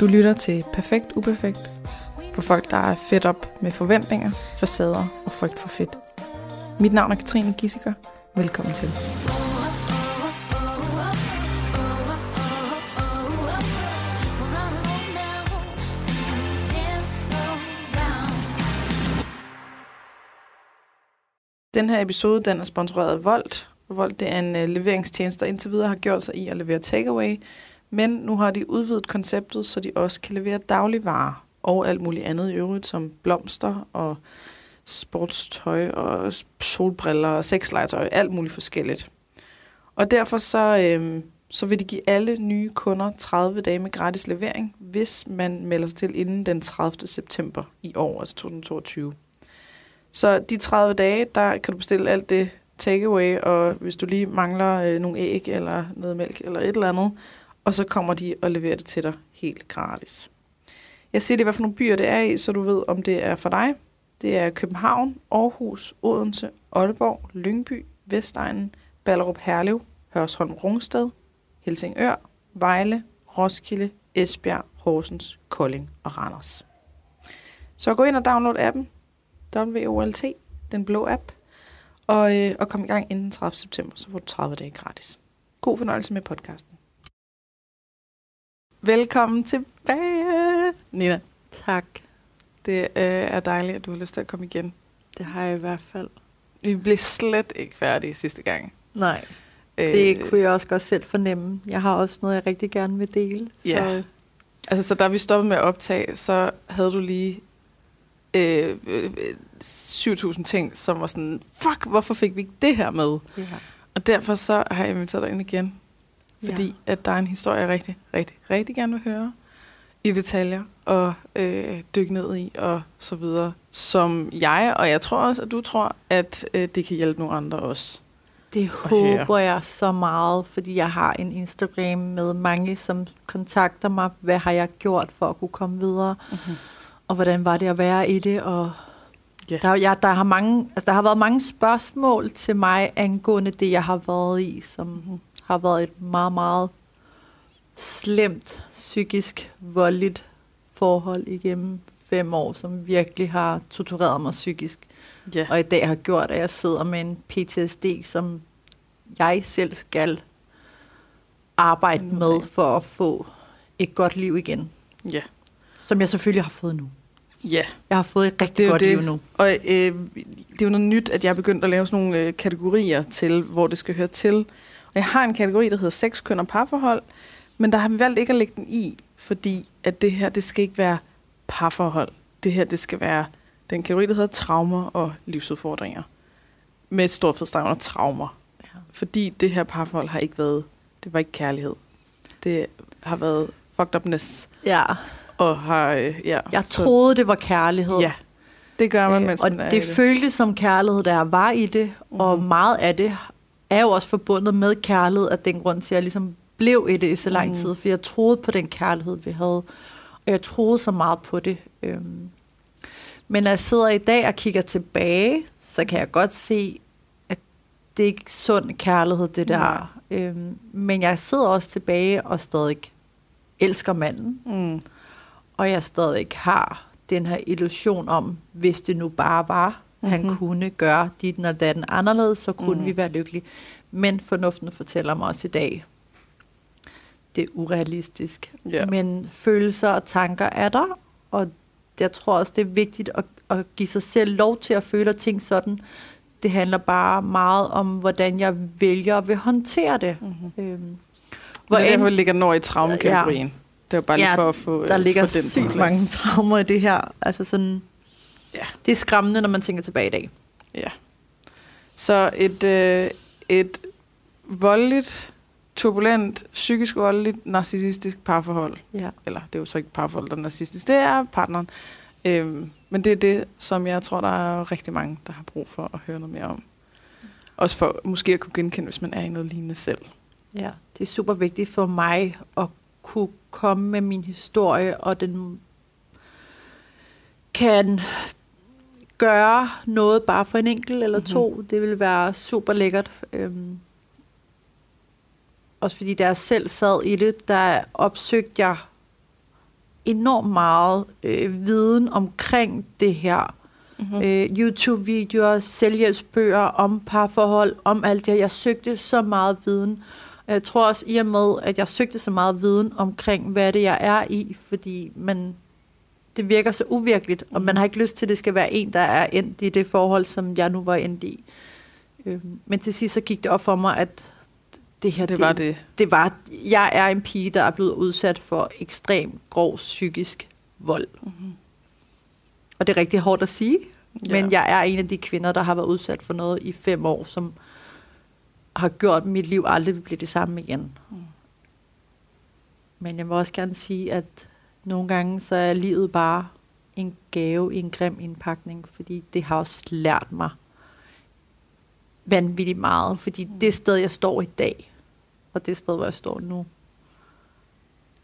Du lytter til Perfekt Uperfekt for folk, der er fedt op med forventninger, facader og frygt for fedt. Mit navn er Katrine Gissiker. Velkommen til. Den her episode den er sponsoreret af Volt. Volt det er en øh, leveringstjeneste, der indtil videre har gjort sig i at levere takeaway, men nu har de udvidet konceptet, så de også kan levere dagligvarer og alt muligt andet i øvrigt, som blomster og sportstøj og solbriller og sexlegetøj, alt muligt forskelligt. Og derfor så, øh, så vil de give alle nye kunder 30 dage med gratis levering, hvis man melder sig til inden den 30. september i år, altså 2022. Så de 30 dage, der kan du bestille alt det takeaway, og hvis du lige mangler øh, nogle æg eller noget mælk eller et eller andet, og så kommer de og leverer det til dig helt gratis. Jeg siger det, hvad for nogle byer det er i, så du ved, om det er for dig. Det er København, Aarhus, Odense, Aalborg, Lyngby, Vestegnen, Ballerup Herlev, Hørsholm Rungsted, Helsingør, Vejle, Roskilde, Esbjerg, Horsens, Kolding og Randers. Så gå ind og download appen, WOLT, den blå app, og, øh, og kom i gang inden 30. september, så får du 30 dage gratis. God fornøjelse med podcasten. Velkommen tilbage, Nina. Tak. Det øh, er dejligt, at du har lyst til at komme igen. Det har jeg i hvert fald. Vi blev slet ikke færdige sidste gang. Nej. Øh, det kunne jeg også godt selv fornemme. Jeg har også noget, jeg rigtig gerne vil dele. Ja. Så. Altså, så da vi stoppede med at optage, så havde du lige øh, øh, 7.000 ting, som var sådan, fuck, hvorfor fik vi ikke det her med? Ja. Og derfor så har jeg inviteret dig ind igen. Fordi ja. at der er en historie, jeg rigtig, rigtig, rigtig gerne vil høre i detaljer og øh, dykke ned i og så videre, som jeg, og jeg tror også, at du tror, at øh, det kan hjælpe nogle andre også. Det håber jeg så meget, fordi jeg har en Instagram med mange, som kontakter mig. Hvad har jeg gjort for at kunne komme videre? Mm-hmm. Og hvordan var det at være i det? Og yeah. der, ja, der, har mange, altså, der har været mange spørgsmål til mig angående det, jeg har været i, som mm-hmm. Har været et meget, meget slemt, psykisk voldeligt forhold igennem fem år, som virkelig har tortureret mig psykisk. Yeah. Og i dag har gjort, at jeg sidder med en PTSD, som jeg selv skal arbejde okay. med for at få et godt liv igen. Ja. Som jeg selvfølgelig har fået nu. Ja. Jeg har fået et rigtig godt det. liv nu. Og øh, det er jo noget nyt, at jeg er begyndt at lave sådan nogle øh, kategorier til, hvor det skal høre til. Jeg har en kategori, der hedder sex, køn og parforhold, men der har vi valgt ikke at lægge den i, fordi at det her, det skal ikke være parforhold. Det her, det skal være den kategori, der hedder traumer og livsudfordringer. Med et stort fedstreg under traumer. Ja. Fordi det her parforhold har ikke været, det var ikke kærlighed. Det har været fucked upness. Ja. Og har, øh, ja. Jeg troede, det var kærlighed. Ja, det gør man, mens og man er det. føltes som kærlighed, der var i det. Mm-hmm. Og meget af det er jo også forbundet med kærlighed, at den grund til, at jeg ligesom blev i det i så lang mm. tid, for jeg troede på den kærlighed, vi havde. Og jeg troede så meget på det. Øhm. Men når jeg sidder i dag og kigger tilbage, så kan jeg godt se, at det er ikke sund kærlighed, det der. Ja. Øhm, men jeg sidder også tilbage og stadig elsker manden. Mm. Og jeg stadig har den her illusion om, hvis det nu bare var, mm-hmm. han kunne gøre dit og datten anderledes, så kunne mm. vi være lykkelige. Men fornuften fortæller mig også i dag, det er urealistisk. Yeah. Men følelser og tanker er der, og jeg tror også, det er vigtigt at, at give sig selv lov til at føle ting sådan. Det handler bare meget om, hvordan jeg vælger at vil håndtere det. Mm-hmm. Øhm, hvor det er ligger når i traumekategorien. Ja. Det var bare lige ja, for at få der ligger den sygt mange traumer i det her. Altså sådan, ja. Det er skræmmende, når man tænker tilbage i dag. Ja. Så et, øh, et voldeligt turbulent, psykisk voldeligt, narcissistisk parforhold. Ja. Eller det er jo så ikke parforhold, der er narcissistisk. Det er partneren. Øhm, men det er det, som jeg tror, der er rigtig mange, der har brug for at høre noget mere om. Også for måske at kunne genkende, hvis man er i noget lignende selv. Ja, det er super vigtigt for mig at kunne komme med min historie, og den kan gøre noget bare for en enkelt eller to. Mm-hmm. Det vil være super lækkert. Øhm, også fordi da jeg selv sad i det, der opsøgte jeg enormt meget øh, viden omkring det her. Mm-hmm. Øh, YouTube-videoer, selvhjælpsbøger om parforhold, om alt det Jeg søgte så meget viden. Jeg tror også i og med, at jeg søgte så meget viden omkring, hvad det jeg er i, fordi man, det virker så uvirkeligt, mm. og man har ikke lyst til, at det skal være en, der er endt i det forhold, som jeg nu var endt i. Øh, men til sidst så gik det op for mig, at det her, det, det var det. Det var, jeg er en pige, der er blevet udsat for ekstrem grov psykisk vold. Mm-hmm. Og det er rigtig hårdt at sige, ja. men jeg er en af de kvinder, der har været udsat for noget i fem år, som har gjort, at mit liv aldrig vil blive det samme igen. Mm. Men jeg vil også gerne sige, at nogle gange så er livet bare en gave i en grim indpakning, fordi det har også lært mig vanvittigt meget, fordi mm. det sted, jeg står i dag, og det sted, hvor jeg står nu,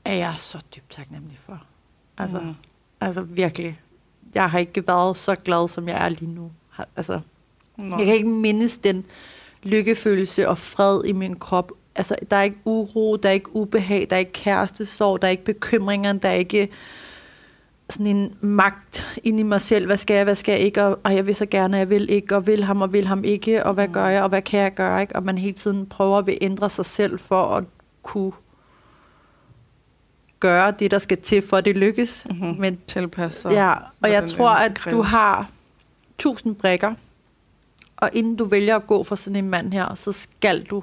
er jeg så dybt taknemmelig for. Altså, mm. altså virkelig. Jeg har ikke været så glad, som jeg er lige nu. Altså, Nå. jeg kan ikke mindes den lykkefølelse og fred i min krop. Altså, der er ikke uro, der er ikke ubehag, der er ikke kærestesorg, der er ikke bekymringer, der er ikke sådan en magt ind i mig selv. Hvad skal jeg, hvad skal jeg ikke? Og, og jeg vil så gerne, jeg vil ikke, og vil ham, og vil ham ikke, og hvad gør jeg, og hvad kan jeg gøre? Ikke? Og man hele tiden prøver at ændre sig selv for at kunne gøre det, der skal til, for at det lykkes. Mm-hmm. Men, Tilpasse Ja, og jeg tror, at du har tusind brækker, og inden du vælger at gå for sådan en mand her, så skal du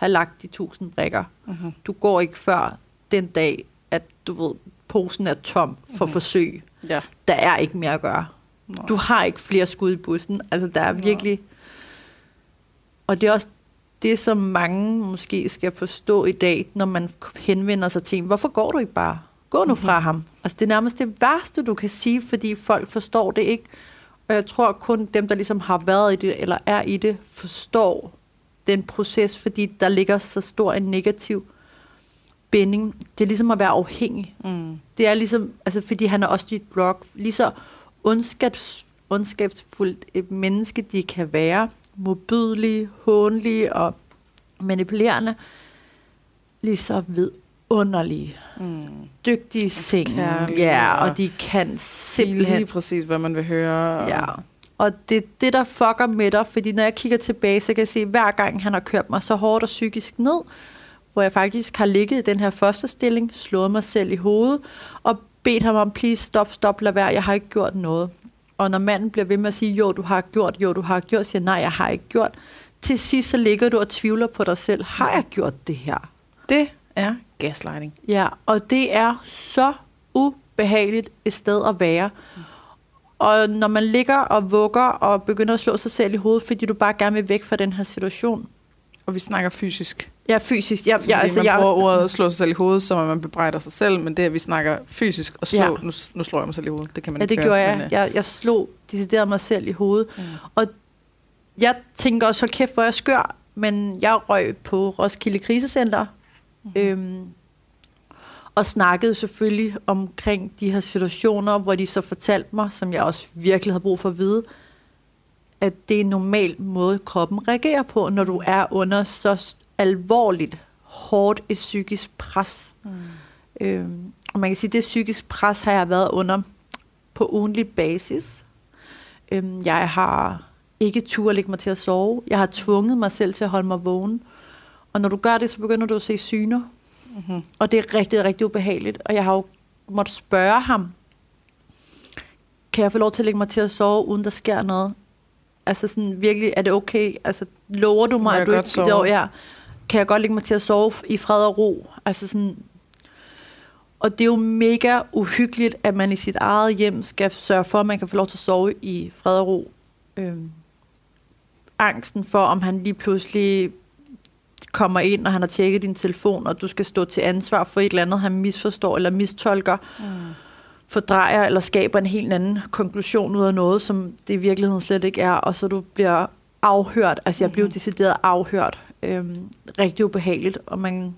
have lagt de tusind brækker. Mm-hmm. Du går ikke før den dag, at du ved, posen er tom for mm. forsøg. Ja. Der er ikke mere at gøre. Nej. Du har ikke flere skud i bussen. Altså, der er virkelig... Nej. Og det er også det, som mange måske skal forstå i dag, når man henvender sig til en. Hvorfor går du ikke bare? Gå nu fra mm-hmm. ham. Altså, det er nærmest det værste, du kan sige, fordi folk forstår det ikke. Og jeg tror kun dem, der ligesom har været i det, eller er i det, forstår den proces, fordi der ligger så stor en negativ binding. Det er ligesom at være afhængig. Mm. Det er ligesom, altså fordi han er også dit blog, lige så ondskabs, ondskabsfuldt et menneske, de kan være, modbydelige, håndelige og manipulerende, lige så vidunderlige, mm. dygtige sing. Ja, og de kan simpelthen... Lige præcis, hvad man vil høre. Ja, og det er det, der fucker med dig, fordi når jeg kigger tilbage, så kan jeg se, at hver gang han har kørt mig så hårdt og psykisk ned, hvor jeg faktisk har ligget i den her første stilling, slået mig selv i hovedet, og bedt ham om, please stop, stop, lad være, jeg har ikke gjort noget. Og når manden bliver ved med at sige, jo, du har gjort, jo, du har gjort, siger nej, jeg har ikke gjort. Til sidst så ligger du og tvivler på dig selv, har jeg gjort det her? Det er gaslighting. Ja, og det er så ubehageligt et sted at være. Og når man ligger og vugger og begynder at slå sig selv i hovedet, fordi du bare gerne vil væk fra den her situation. Og vi snakker fysisk. Ja, fysisk. Ja, ja, altså, man jeg, bruger ordet at slå sig selv i hovedet, så man bebrejder sig selv, men det at vi snakker fysisk og slå, ja. nu, nu slår jeg mig selv i hovedet, det kan man ja, ikke det gøre, gjorde jeg. Men, uh... jeg. Jeg slog decideret mig selv i hovedet. Mm. Og jeg tænker også, hold kæft, hvor jeg skør, men jeg røg på Roskilde Krisecenter, mm. øhm, og snakkede selvfølgelig omkring de her situationer, hvor de så fortalte mig, som jeg også virkelig havde brug for at vide, at det er en normal måde, kroppen reagerer på, når du er under så alvorligt, hårdt et psykisk pres. Mm. Øhm, og man kan sige, at det psykisk pres har jeg været under på ugenlig basis. Øhm, jeg har ikke tur at lægge mig til at sove. Jeg har tvunget mig selv til at holde mig vågen. Og når du gør det, så begynder du at se syner. Mm-hmm. Og det er rigtig, rigtig ubehageligt. Og jeg har jo måttet spørge ham, kan jeg få lov til at lægge mig til at sove, uden der sker noget? Altså sådan virkelig, er det okay? Altså lover du mig, at du ikke... Sove? Ja, kan jeg godt lægge mig til at sove i fred og ro? Altså sådan... Og det er jo mega uhyggeligt, at man i sit eget hjem skal sørge for, at man kan få lov til at sove i fred og ro. Øhm, angsten for, om han lige pludselig kommer ind, og han har tjekket din telefon, og du skal stå til ansvar for et eller andet, han misforstår eller mistolker. Mm fordrejer eller skaber en helt anden konklusion ud af noget, som det i virkeligheden slet ikke er, og så du bliver afhørt. Altså jeg blev mm-hmm. decideret afhørt. Øhm, rigtig ubehageligt, og man,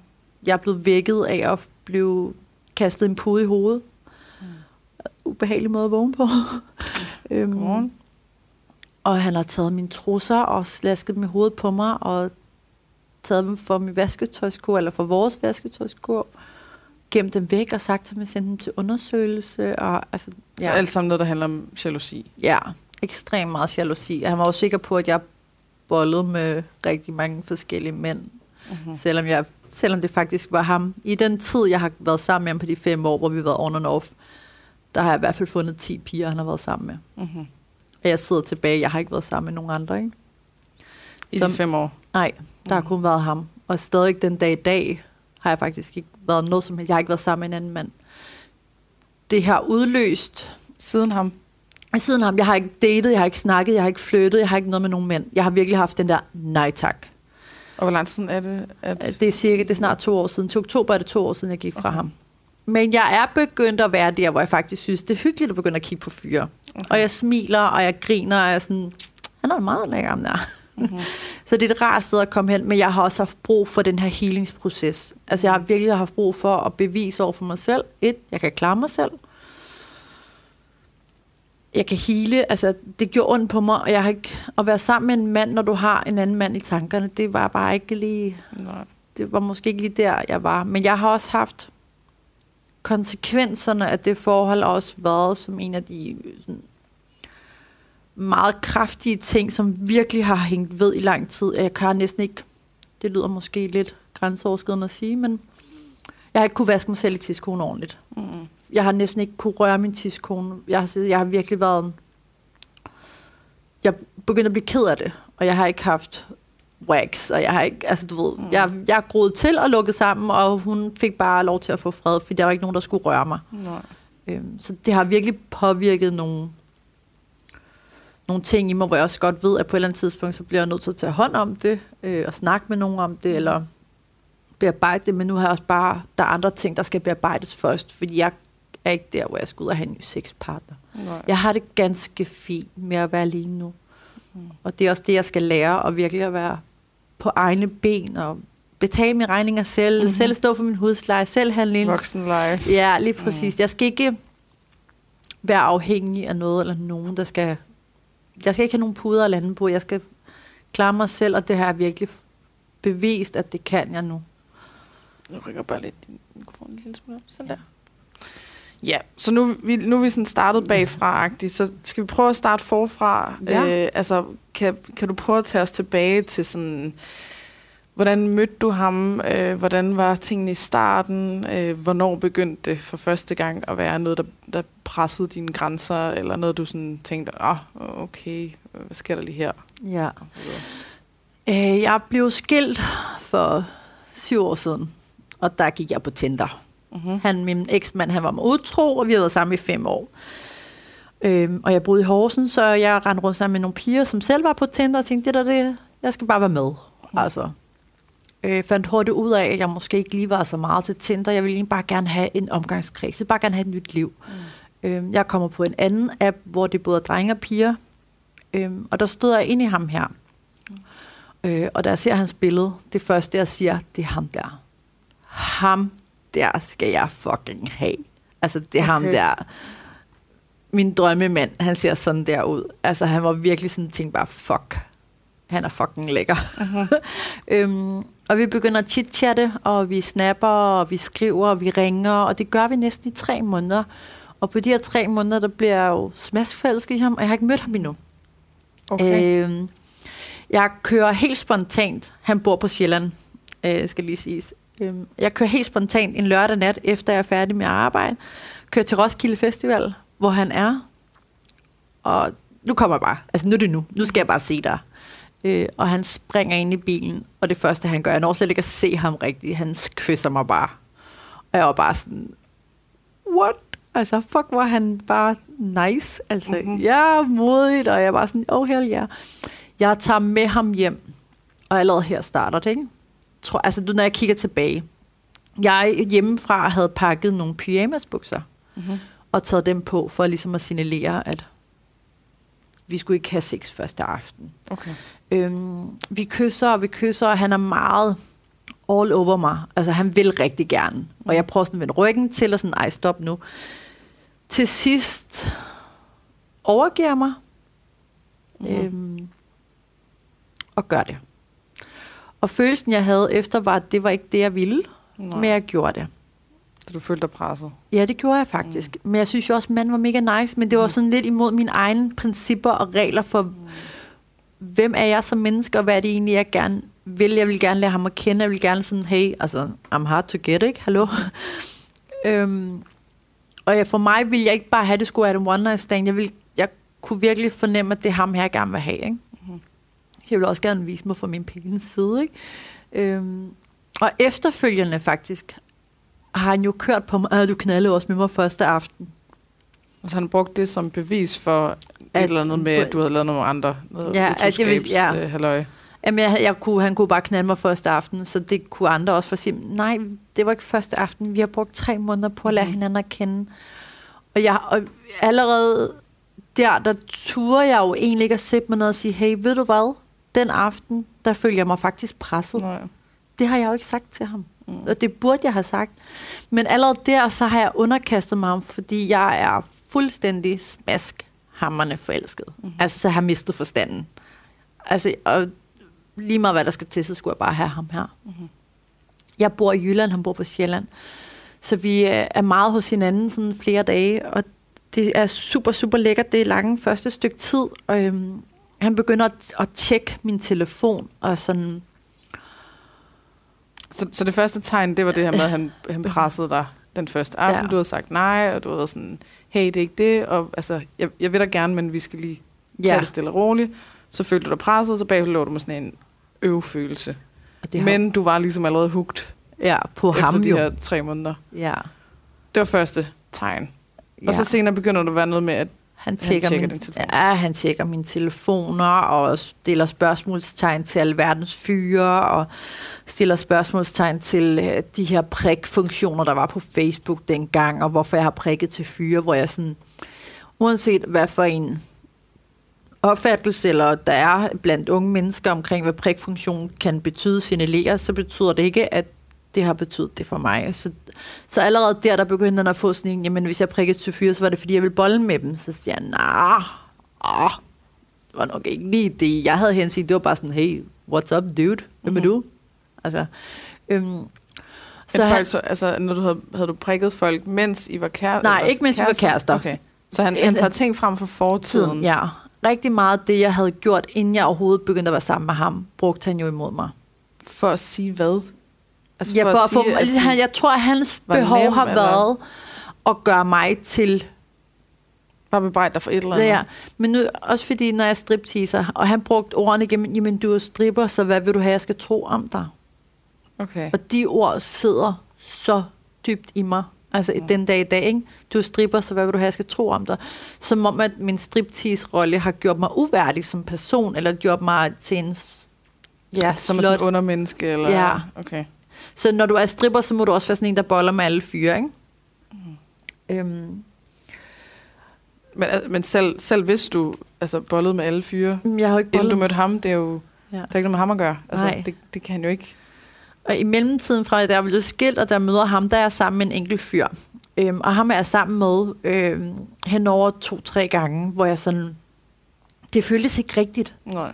jeg er blevet vækket af at blive kastet en pude i hovedet. Mm. Ubehagelig måde at vågne på. øhm, og han har taget mine trusser og slasket dem i hovedet på mig, og taget dem for min vasketøjskur, eller for vores vasketøjskur. gemt dem væk og sagt, at man sendte dem til undersøgelse. Og, altså, Ja. Så alt sammen noget, der handler om jalousi. Ja, ekstremt meget jalousi. Han var jo sikker på, at jeg bollede med rigtig mange forskellige mænd. Mm-hmm. Selvom, jeg, selvom det faktisk var ham. I den tid, jeg har været sammen med ham på de fem år, hvor vi har været on and off, der har jeg i hvert fald fundet 10 piger, han har været sammen med. Mm-hmm. Og jeg sidder tilbage, jeg har ikke været sammen med nogen andre, ikke? I Som, de fem år? Nej, der har kun været ham. Og stadig den dag i dag har jeg faktisk ikke været noget som helst. Jeg har ikke været sammen med en anden mand. Det har udløst... Siden ham? Siden ham. Jeg har ikke datet, jeg har ikke snakket, jeg har ikke flyttet, jeg har ikke noget med nogen mænd. Jeg har virkelig haft den der nej tak. Og hvor lang tid er det? At... Det er cirka, det er snart to år siden. Til oktober er det to år siden, jeg gik fra okay. ham. Men jeg er begyndt at være der, hvor jeg faktisk synes, det er hyggeligt at begynde at kigge på fyre. Okay. Og jeg smiler, og jeg griner, og jeg er sådan, han er meget lækker, om der. Mm-hmm. så det er et rart sted at komme hen, men jeg har også haft brug for den her healingsproces. Altså jeg har virkelig haft brug for at bevise over for mig selv, et, jeg kan klare mig selv, jeg kan hele, altså det gjorde ondt på mig, og jeg har ikke, at være sammen med en mand, når du har en anden mand i tankerne, det var bare ikke lige, Nej. det var måske ikke lige der, jeg var. Men jeg har også haft konsekvenserne af det forhold også været som en af de sådan, meget kraftige ting, som virkelig har hængt ved i lang tid. Jeg kan næsten ikke, det lyder måske lidt grænseoverskridende at sige, men jeg har ikke kunne vaske mig selv i tidskonen ordentligt. Mm. Jeg har næsten ikke kunne røre min tidskone. Jeg har, jeg har virkelig været... Jeg begyndte at blive ked af det, og jeg har ikke haft wax, og jeg har ikke, altså du ved, mm. jeg, jeg er groet til og lukket sammen, og hun fik bare lov til at få fred, for der var ikke nogen, der skulle røre mig. Nej. Øhm, så det har virkelig påvirket nogle, nogle ting i mig, hvor jeg også godt ved, at på et eller andet tidspunkt, så bliver jeg nødt til at tage hånd om det, øh, og snakke med nogen om det, mm. eller bearbejde det, men nu har jeg også bare, der er andre ting, der skal bearbejdes først, fordi jeg er ikke der, hvor jeg skal ud og have en ny sexpartner. Nej. Jeg har det ganske fint med at være alene nu. Mm. Og det er også det, jeg skal lære, at virkelig at være på egne ben, og betale mine regninger selv, mm-hmm. selv stå for min husleje, selv handle ind. Voksenleje. Ja, lige præcis. Mm. Jeg skal ikke være afhængig af noget eller nogen, der skal... Jeg skal ikke have nogen puder at lande på. Jeg skal klare mig selv, og det har jeg virkelig bevist, at det kan jeg nu. Jeg rykker bare lidt din mikrofon en lille smule op. Sådan der. Ja, så nu, vi, nu er vi sådan startet bagfra så skal vi prøve at starte forfra. Ja. Øh, altså, kan, kan du prøve at tage os tilbage til sådan, hvordan mødte du ham? Øh, hvordan var tingene i starten? Øh, hvornår begyndte det for første gang at være noget, der, der pressede dine grænser? Eller noget, du sådan tænkte, ah, oh, okay, hvad sker der lige her? Ja. Øh, jeg blev skilt for syv år siden, og der gik jeg på Tinder. Mm-hmm. Han, min eksmand, han var med udtro, og vi havde været sammen i fem år. Øhm, og jeg boede i Horsen, så jeg rendte rundt sammen med nogle piger, som selv var på Tinder, og tænkte, det der det, jeg skal bare være med. Mm. Altså, øh, fandt hurtigt ud af, at jeg måske ikke lige var så meget til Tinder. Jeg ville egentlig bare gerne have en omgangskreds. Jeg ville bare gerne have et nyt liv. Mm. Øhm, jeg kommer på en anden app, hvor det både er drenge og piger. Øhm, og der stod jeg ind i ham her. Mm. Øh, og da jeg ser hans billede, det første jeg siger, det er ham der. Ham der skal jeg fucking have. Altså, det er okay. ham der. Min drømmemand, han ser sådan der ud. Altså, han var virkelig sådan, tænkte bare, fuck. Han er fucking lækker. Uh-huh. øhm, og vi begynder at chit-chatte, og vi snapper, og vi skriver, og vi ringer, og det gør vi næsten i tre måneder. Og på de her tre måneder, der bliver jeg jo smaskfælsk i ham, og jeg har ikke mødt ham endnu. Okay. Øhm, jeg kører helt spontant. Han bor på Sjælland, øh, skal lige siges. Øhm, jeg kører helt spontant en lørdag nat, efter jeg er færdig med arbejde. Kører til Roskilde Festival, hvor han er. Og nu kommer jeg bare. Altså nu er det nu. Nu skal jeg bare se dig. Øh, og han springer ind i bilen, og det første han gør, jeg når slet ikke at se ham rigtigt. Han kysser mig bare. Og jeg var bare sådan, what? Altså, fuck, var han bare nice. Altså, mm-hmm. jeg er modigt, og jeg var sådan, oh hell yeah. Jeg tager med ham hjem, og allerede her starter det, ikke? tror, altså når jeg kigger tilbage, jeg hjemmefra havde pakket nogle pyjamasbukser, mm-hmm. og taget dem på, for ligesom at signalere, at vi skulle ikke have sex første aften. Okay. Øhm, vi kysser, og vi kysser, og han er meget all over mig. Altså, han vil rigtig gerne. Og jeg prøver sådan at vende ryggen til, og sådan, ej, stop nu. Til sidst overgiver mig, mm. øhm, og gør det. Og følelsen, jeg havde efter, var, at det var ikke det, jeg ville, Nej. men jeg gjorde det. Så du følte dig presset? Ja, det gjorde jeg faktisk. Mm. Men jeg synes jo også, at manden var mega nice, men det var Mm. sådan lidt imod mine egne principper og regler for, Mm. Hvem er jeg som menneske, og hvad er det egentlig, jeg gerne vil. Jeg vil gerne lære ham at kende. Jeg vil gerne sådan, hey, altså, I'm hard to get, ikke? Hallo? øhm, og ja, for mig ville jeg ikke bare have, det skulle være en one night stand. Jeg, ville, jeg kunne virkelig fornemme, at det er ham her, jeg gerne vil have, ikke? Mhm. Jeg vil også gerne vise mig fra min pæne side, ikke? Øhm, og efterfølgende faktisk, har han jo kørt på mig, at du knaldede også med mig første aften. Altså han brugte det som bevis for at, et At- eller andet med, at du havde lavet noget med andre. Noget Ja, altså, jeg vil- ja. ja. halløj. Jamen, jeg, jeg kunne, han kunne bare knalde mig første aften, så det kunne andre også for sige, nej, det var ikke første aften. Vi har brugt tre måneder på at lære Mhm. hinanden at kende. Og, jeg, og allerede der, der turde jeg jo egentlig ikke at sætte mig ned og sige, hey, ved du hvad? Den aften, der følger jeg mig faktisk presset. Nej. Det har jeg jo ikke sagt til ham. Mm. Og det burde jeg have sagt. Men allerede der, så har jeg underkastet mig ham, fordi jeg er fuldstændig smask hammerne forelsket. Mhm. Mm-hmm. Altså, så har jeg mistet forstanden. Altså, og lige meget hvad der skal til, så skulle jeg bare have ham her. Mhm. Mm-hmm. Jeg bor i Jylland, han bor på Sjælland. Så vi øh, er meget hos hinanden sådan flere dage, og det er super, super lækkert. Det er lange første stykke tid, og øhm, han begynder at, at tjekke min telefon, og sådan, Så, så det første tegn, det var det her med, at han, han pressede dig den første aften. Ja. Ja. Du havde sagt nej, og du havde sådan, hey, det er ikke det, og altså, jeg, jeg vil da gerne, men vi skal lige tage ja, det stille og roligt. Så følte du dig presset, så bagefter lå du med sådan en øvfølelse. har, Men du var ligesom allerede hugt ja, på efter ham de jo. her tre måneder. Ja, Det var første tegn. Ja. Og så senere begynder det at være noget med, at Han tjekker, tjekker min, telefon. Ja, han tjekker mine telefoner og stiller spørgsmålstegn til alverdens fyre og stiller spørgsmålstegn til øh, de her prikfunktioner, der var på Facebook dengang, og hvorfor jeg har prikket til fyre, hvor jeg sådan, uanset hvad for en opfattelse, eller der er blandt unge mennesker omkring, hvad prikfunktion kan betyde signalere, så betyder det ikke, at det har betydet det for mig. Så, så allerede der, der begyndte han at få sådan en, jamen hvis jeg prikkede til fyre, så var det fordi, jeg ville bolle med dem. Så siger jeg, nah, ah, det var nok ikke lige det, jeg havde hensigt. Det var bare sådan, hey, what's up, dude? Hvem er Mhm. du? Altså, øhm, så folk, han, så, altså, når du havde, havde du prikket folk, mens I var kærester? Nej, ikke mens vi var kærester. Okay. Så han, han tager ting frem fra fortiden? tiden, ja. Rigtig meget af det, jeg havde gjort, inden jeg overhovedet begyndte at være sammen med ham, brugte han jo imod mig. For at sige hvad? Altså Ja, for, at få, sige, at altså, han, jeg tror, at hans behov nem, har eller? været at gøre mig til bare bebrejde dig for et eller andet. Ja. Men nu, også fordi, når jeg stripteaser, og han brugte ordene igennem, jamen du er stripper, så hvad vil du have, jeg skal tro om dig? Okay. Og de ord sidder så dybt i mig, altså Mm. den dag i dag, ikke? Du er stripper, så hvad vil du have, jeg skal tro om dig? Som om, at min striptease-rolle har gjort mig uværdig som person, eller gjort mig til en ja, Som et slot. sådan undermenneske? Eller? Ja. Okay. Så når du er stripper, så må du også være sådan en, der boller med alle fyre, ikke? Mm. Øhm, Men, men selv, selv hvis du altså, bollede med alle fyre, jeg har ikke inden du bollet. mødte ham, det er jo Ja. der er ikke noget med ham at gøre. Altså, Nej. det, det kan han jo ikke. Og i mellemtiden fra, da jeg blev skilt, og der møder ham, der er jeg sammen med en enkelt fyr. Øhm, og ham er jeg sammen med øhm, hen over to-tre gange, hvor jeg sådan... Det føltes ikke rigtigt. Nej.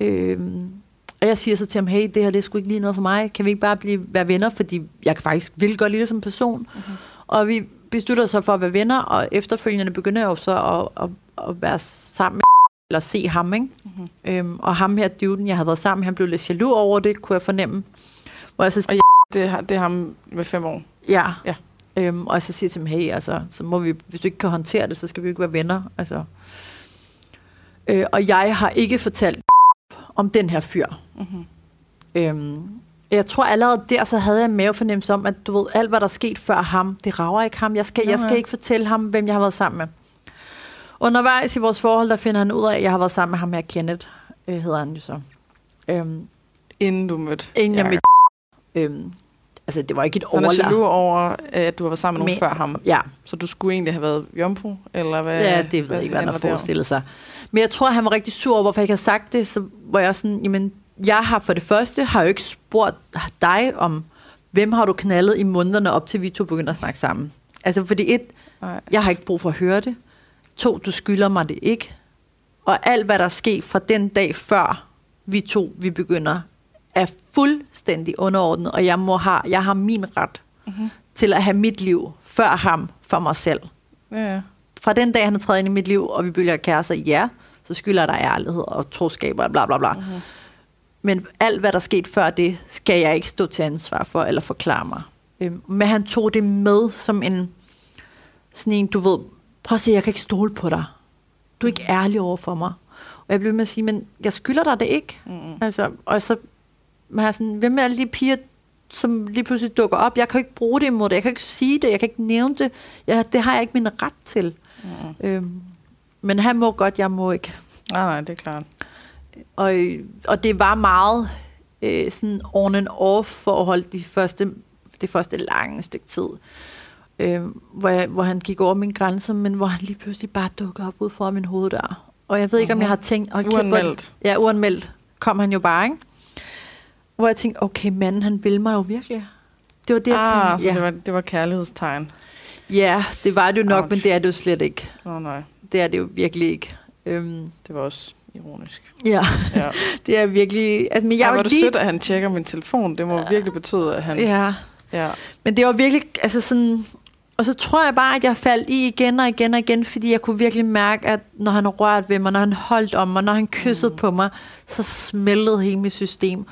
Øhm, og jeg siger så til ham, hey, det her det er sgu ikke lige noget for mig. Kan vi ikke bare blive, være venner? Fordi jeg kan faktisk vil godt lide det som person. Mhm. Og vi beslutter så for at være venner, og efterfølgende begynder jeg jo så at, at, at være sammen med eller se ham, ikke? Mhm. Øhm, og ham her, duden, jeg havde været sammen, han blev lidt jaloux over det, kunne jeg fornemme. Hvor jeg så Og Det, er- det er ham med fem år. Ja. Ja. Øhm, og så siger jeg til dem, hey, altså, så må vi, hvis du ikke kan håndtere det, så skal vi ikke være venner. Altså. Øh, og jeg har ikke fortalt om den her fyr. Mm-hmm. Øhm, jeg tror allerede der, så havde jeg en mavefornemmelse om, at du ved, alt hvad der er sket før ham, det rager ikke ham. Jeg skal, jeg skal ikke fortælle ham, hvem jeg har været sammen med. Undervejs i vores forhold, der finder han ud af, at jeg har været sammen med ham her, Kenneth, øh, hedder han jo så. Øhm, Inden du mødte inden jeg mødte øhm, Altså, det var ikke et Så han er overlag. jaloux over, at du har været sammen med nogen Men- før ham. Ja, Så du skulle egentlig have været jomfru? Eller hvad, Ja, det ved jeg ikke, hvad han har forestillet sig. Men jeg tror, han var rigtig sur over, hvorfor jeg ikke har sagt det. Så var jeg sådan, jamen, jeg har for det første, har jo ikke spurgt dig om, hvem har du knaldet i månederne op til, vi to begynder at snakke sammen. Altså, fordi et, Nej. jeg har ikke brug for at høre det. To, du skylder mig det ikke. Og alt, hvad der er sket fra den dag før, vi to, vi begynder, er fuldstændig underordnet, og jeg, må have, jeg har min ret Mhm. til at have mit liv før ham for mig selv. Ja. Fra den dag, han er trædet ind i mit liv, og vi bliver kærester, ja, så skylder jeg dig ærlighed og troskab og bla bla bla. Mm-hmm. Men alt, hvad der skete før det, skal jeg ikke stå til ansvar for eller forklare mig. Øhm, men han tog det med som en, sådan en, du ved, prøv at se, jeg kan ikke stole på dig. Du er ikke ærlig over for mig. Og jeg blev med at sige, men jeg skylder dig det ikke. Mm-hmm. Altså, og så har jeg sådan, hvem med alle de piger, som lige pludselig dukker op? Jeg kan jo ikke bruge det imod det. Jeg kan ikke sige det. Jeg kan ikke nævne det. Jeg, det har jeg ikke min ret til. Mm-hmm. Øhm, men han må godt, jeg må ikke. Nej, nej, det er klart. Og, og det var meget øh, sådan on and off forhold de første, det første lange stykke tid. Øh, hvor, jeg, hvor han gik over min grænse, men hvor han lige pludselig bare dukkede op ud foran min hoved der. Og jeg ved ikke, om jeg har tænkt... hold kæft, Uanmeldt. Ja, uanmeldt kom han jo bare, ikke? Hvor jeg tænkte, okay, manden, han vil mig jo virkelig. Det var det, jeg Ah, tænkte. så Ja. det var, det var kærlighedstegn. ja, det var det jo nok, Ouch. men det er det jo slet ikke. Åh oh, nej, Det er det jo virkelig ikke. Øhm, det var også ironisk. ja, Ja. det er virkelig... Altså, men jeg Jeg var var det lige... sødt, at han tjekker min telefon. Det må virkelig betyde, at han... Ja, ja. Men det var virkelig, altså sådan... Og så tror jeg bare, at jeg faldt i igen og igen og igen, fordi jeg kunne virkelig mærke, at når han rørte ved mig, når han holdt om mig, når han kyssede mm. på mig, så smeltede hele mit system.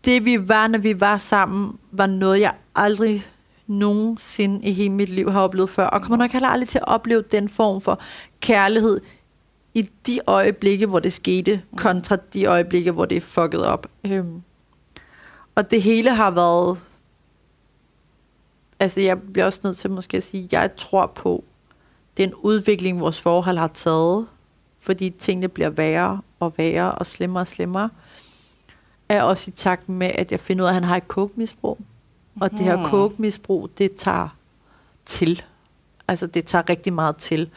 Mm. Det vi var, når vi var sammen, var noget, jeg aldrig nogensinde i hele mit liv har oplevet før. Og kommer nok heller aldrig til at opleve den form for kærlighed i de øjeblikke, hvor det skete, kontra de øjeblikke, hvor det er fucket op. Øhm. Og det hele har været altså jeg bliver også nødt til måske at sige, at jeg tror på den udvikling, vores forhold har taget, fordi tingene bliver værre og værre og slemmere og slemmere, er også i takt med, at jeg finder ud af, at han har et coke-misbrug. Og det her Mhm. coke-misbrug, det tager til. Altså det tager rigtig meget til.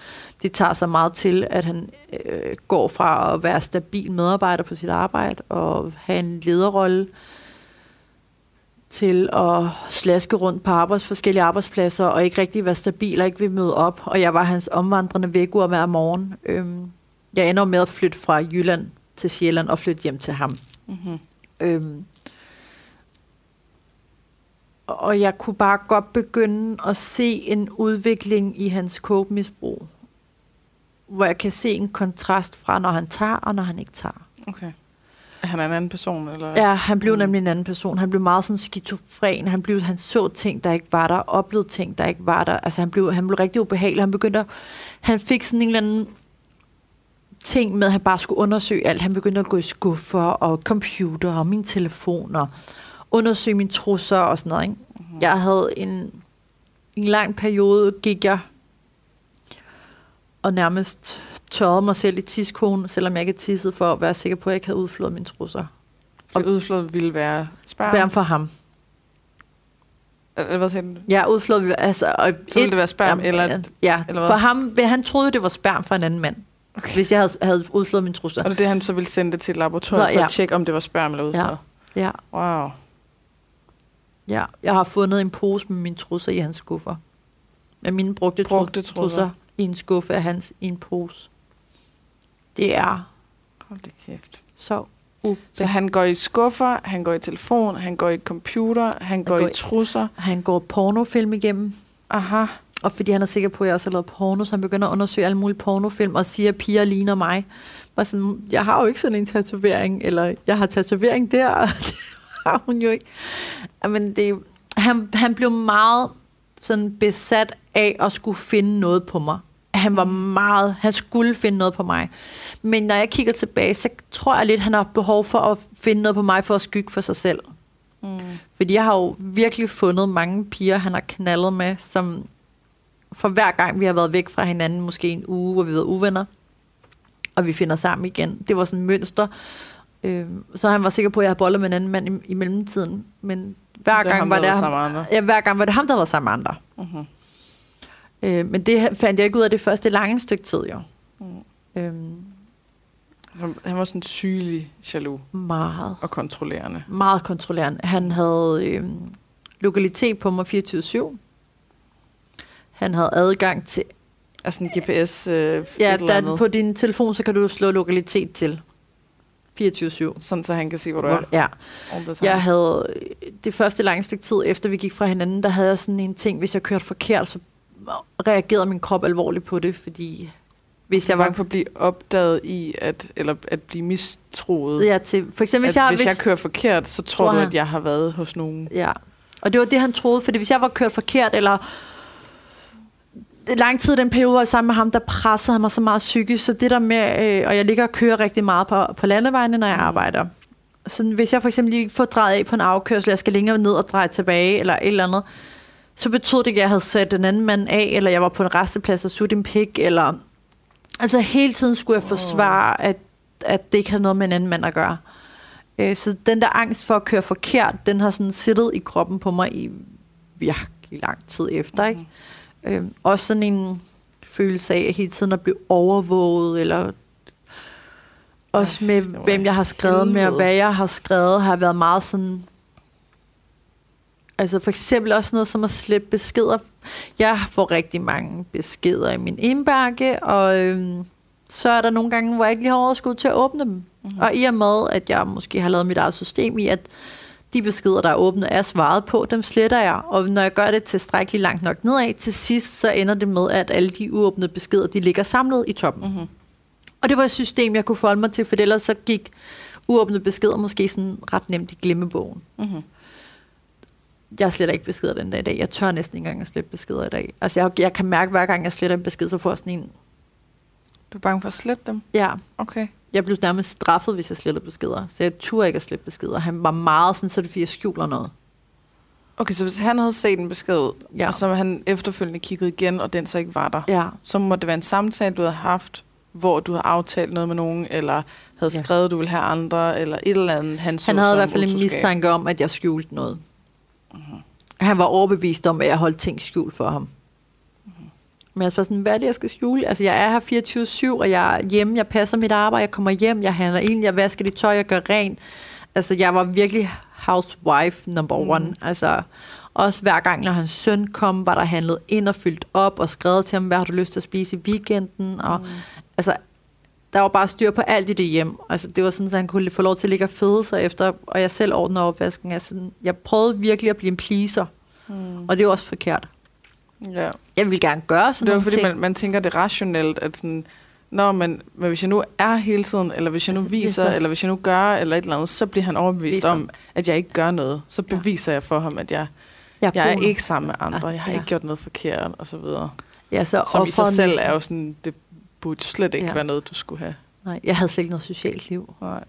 Det tager så meget til, at han øh, går fra at være stabil medarbejder på sit arbejde og have en lederrolle, til at slaske rundt på arbejds, forskellige arbejdspladser, og ikke rigtig være stabil og ikke vil møde op. Og jeg var hans omvandrende vægur hver morgen. Øhm, jeg ender med at flytte fra Jylland til Sjælland og flytte hjem til ham. Mm-hmm. Øhm, og jeg kunne bare godt begynde at se en udvikling i hans coke-misbrug, hvor jeg kan se en kontrast fra, når han tager, og når han ikke tager. Okay. Er han en anden person? Eller? Ja, han blev Mm. nemlig en anden person. Han blev meget sådan skizofren. Han, blev, han så ting, der ikke var der, oplevede ting, der ikke var der. Altså, han blev, han blev rigtig ubehagelig. Han begyndte at, han fik sådan en eller anden ting med, at han bare skulle undersøge alt. Han begyndte at gå i skuffer og computer og min telefon og undersøge mine trusser og sådan noget. Ikke? Mm-hmm. Jeg havde en, en lang periode, gik jeg og nærmest tørrede mig selv i tidskonen, selvom jeg ikke tissede for at være sikker på, at jeg ikke havde udflået mine trusser. Og udflået ville være sperm? Bærm for ham. Eller hvad sagde du? Ja, udflået, altså... Og Så ville det være sperm, ja, eller... Ja eller hvad? for ham, han troede, det var sperm for en anden mand, Okay. hvis jeg havde, havde udflået mine trusser. Og det er det, han så ville sende det til laboratoriet Så, for ja. at tjekke, om det var sperm eller udflået? Ja, Wow. ja. Jeg har fundet en pose med mine trusser i hans skuffer. Med mine brugte, Brugte trusser. trusser i en skuffe af hans i en pose. Det er Hold da kæft. så Så han går i skuffer, han går i telefon, han går i computer, han går, går i i- trusser. Han går pornofilm igennem, Aha. Og fordi han er sikker på, at jeg også har lavet porno, så han begynder at undersøge alle mulige pornofilm, og siger, at piger ligner mig. Bare sådan, jeg har jo ikke sådan en tatovering, eller jeg har tatovering der, det har hun jo ikke. Men det, han, han blev meget sådan besat af at skulle finde noget på mig. Han var meget, han skulle finde noget på mig. Men når jeg kigger tilbage, så tror jeg lidt, han har behov for at finde noget på mig for at skygge for sig selv. Mm. Fordi jeg har jo virkelig fundet mange piger, han har knaldet med, som for hver gang vi har været væk fra hinanden, måske en uge, hvor vi har været uvenner, og vi finder sammen igen. Det var sådan et mønster. Øh, så han var sikker på, at jeg havde bollet med en anden mand i, i mellemtiden. Men hver Det gang ham, var det ham, andre. ja, hver gang var det ham, der var sammen med andre. Mm-hmm. Øh, men det fandt jeg ikke ud af det første lange stykke tid, jo. Mm. Øhm, Han, han var sådan sygelig jaloux meget. og kontrollerende. meget kontrollerende. Han havde øh, lokalitet på mig 24-7. Han havde adgang til... Altså en GPS øh, Ja, der, på din telefon, så kan du slå lokalitet til. 24-7. Sådan, så han kan se, hvor du er. Ja. Jeg havde det første lange stykke tid, efter vi gik fra hinanden, der havde jeg sådan en ting, hvis jeg kørte forkert, så reagerede min krop alvorligt på det, fordi hvis jeg var bange for at blive opdaget i, at, eller at blive mistroet. ja, til, for eksempel, hvis at jeg, hvis jeg kører forkert, så tror, Tror du, at jeg har været hos nogen. Ja, og det var det, han troede, fordi hvis jeg var kørt forkert, eller lang tid den periode, var sammen med ham, der pressede mig så meget psykisk, så det der med, øh, og jeg ligger og kører rigtig meget på, på landevejene, når jeg Mm. arbejder. Så hvis jeg for eksempel lige får drejet af på en afkørsel, jeg skal længere ned og dreje tilbage, eller et eller andet, så betød det, at jeg havde sat den anden mand af, eller jeg var på en resteplads og sutte en pik, eller... Altså hele tiden skulle jeg forsvare, at, at det ikke havde noget med en anden mand at gøre. Øh, Så den der angst for at køre forkert, den har sådan siddet i kroppen på mig i virkelig lang tid efter, ikke? Øh, også sådan en følelse af at hele tiden at blive overvåget, eller også Ej, med, hvem jeg har skrevet med, og hvad jeg har skrevet, har været meget sådan... Altså for eksempel også noget som at slette beskeder. Jeg får rigtig mange beskeder i min indbakke, og øhm, så er der nogle gange, hvor jeg ikke lige har overskud til at åbne dem. Mm-hmm. Og i og med, at jeg måske har lavet mit eget system i, at de beskeder, der er åbne, er svaret på, dem sletter jeg. Og når jeg gør det tilstrækkeligt langt nok nedad, til sidst, så ender det med, at alle de uåbnede beskeder, de ligger samlet i toppen. Mm-hmm. Og det var et system, jeg kunne forholde mig til, for ellers så gik uåbnede beskeder måske sådan ret nemt i glemmebogen. Mm-hmm. Jeg sletter ikke beskeder den dag i dag. Jeg tør næsten ikke engang at slette beskeder i dag. Altså jeg, jeg kan mærke, hver gang jeg sletter en besked, så får jeg sådan en... Du er bange for at slette dem? Ja, Okay. Jeg blev nærmest straffet, hvis jeg slettede beskeder. Så jeg turde ikke at slette beskeder. Han var meget sådan, så det fordi, jeg skjuler noget. Okay, så hvis han havde set en besked, Ja. og så han efterfølgende kigget igen, og den så ikke var der, Ja, så må det være en samtale, du havde haft, hvor du havde aftalt noget med nogen, eller havde Ja. skrevet, du ville have andre, eller et eller andet, han så han havde i hvert fald en mistanke om, at jeg skjulte noget. Mhm. Han var overbevist om, at jeg holdt ting skjult for ham. Men jeg spørger sådan, hvad er det, jeg skal skjule? Altså, jeg er her 24-7, og jeg er hjemme, jeg passer mit arbejde, jeg kommer hjem, jeg handler ind, jeg vasker det tøj, jeg gør rent. Altså, jeg var virkelig housewife number Mhm. one. Altså, også hver gang, når hans søn kom, var der handlet ind og fyldt op og skrevet til ham, hvad har du lyst til at spise i weekenden? Og, Mm. altså, der var bare styr på alt i det hjem. Altså, det var sådan, at han kunne få lov til at ligge og fede sig efter, og jeg selv ordner opvasken. Altså, jeg prøvede virkelig at blive en pleaser, Mm. og det var også forkert. Ja. Jeg ville gerne gøre sådan Det var nogle fordi, ting. man, man tænker det rationelt, at sådan, Nå, men, men hvis jeg nu er hele tiden, eller hvis jeg nu viser, eller hvis jeg nu gør, eller et eller andet, så bliver han overbevist Viser. om, at jeg ikke gør noget. Så Ja. beviser jeg for ham, at jeg, jeg jeg er god nok. ikke sammen med andre, jeg har Ja. ikke gjort noget forkert, og så videre. Ja, så Som i sig selv er jo sådan, det burde slet ikke Ja. være noget, du skulle have. Nej, jeg havde slet ikke noget socialt liv. Nej.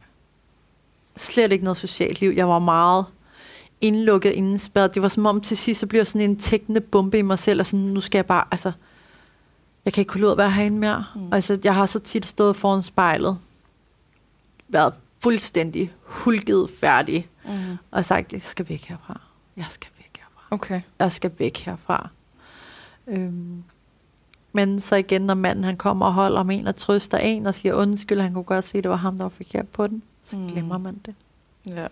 Slet ikke noget socialt liv. Jeg var meget indlukket, indespærret. Det var som om til sidst, så blev jeg sådan en tækkende bombe i mig selv, og sådan, nu skal jeg bare, altså, jeg kan ikke kunne at være herinde mere. Mm. Altså, jeg har så tit stået foran spejlet, været fuldstændig hulket færdig, Mm. og sagt, jeg skal væk herfra. Jeg skal væk herfra. Okay. Jeg skal væk herfra. Øhm. Men så igen, når manden han kommer og holder om en og trøster en og siger undskyld, han kunne godt se, at det var ham, der var forkert på den, så mm. glemmer man det. Ja.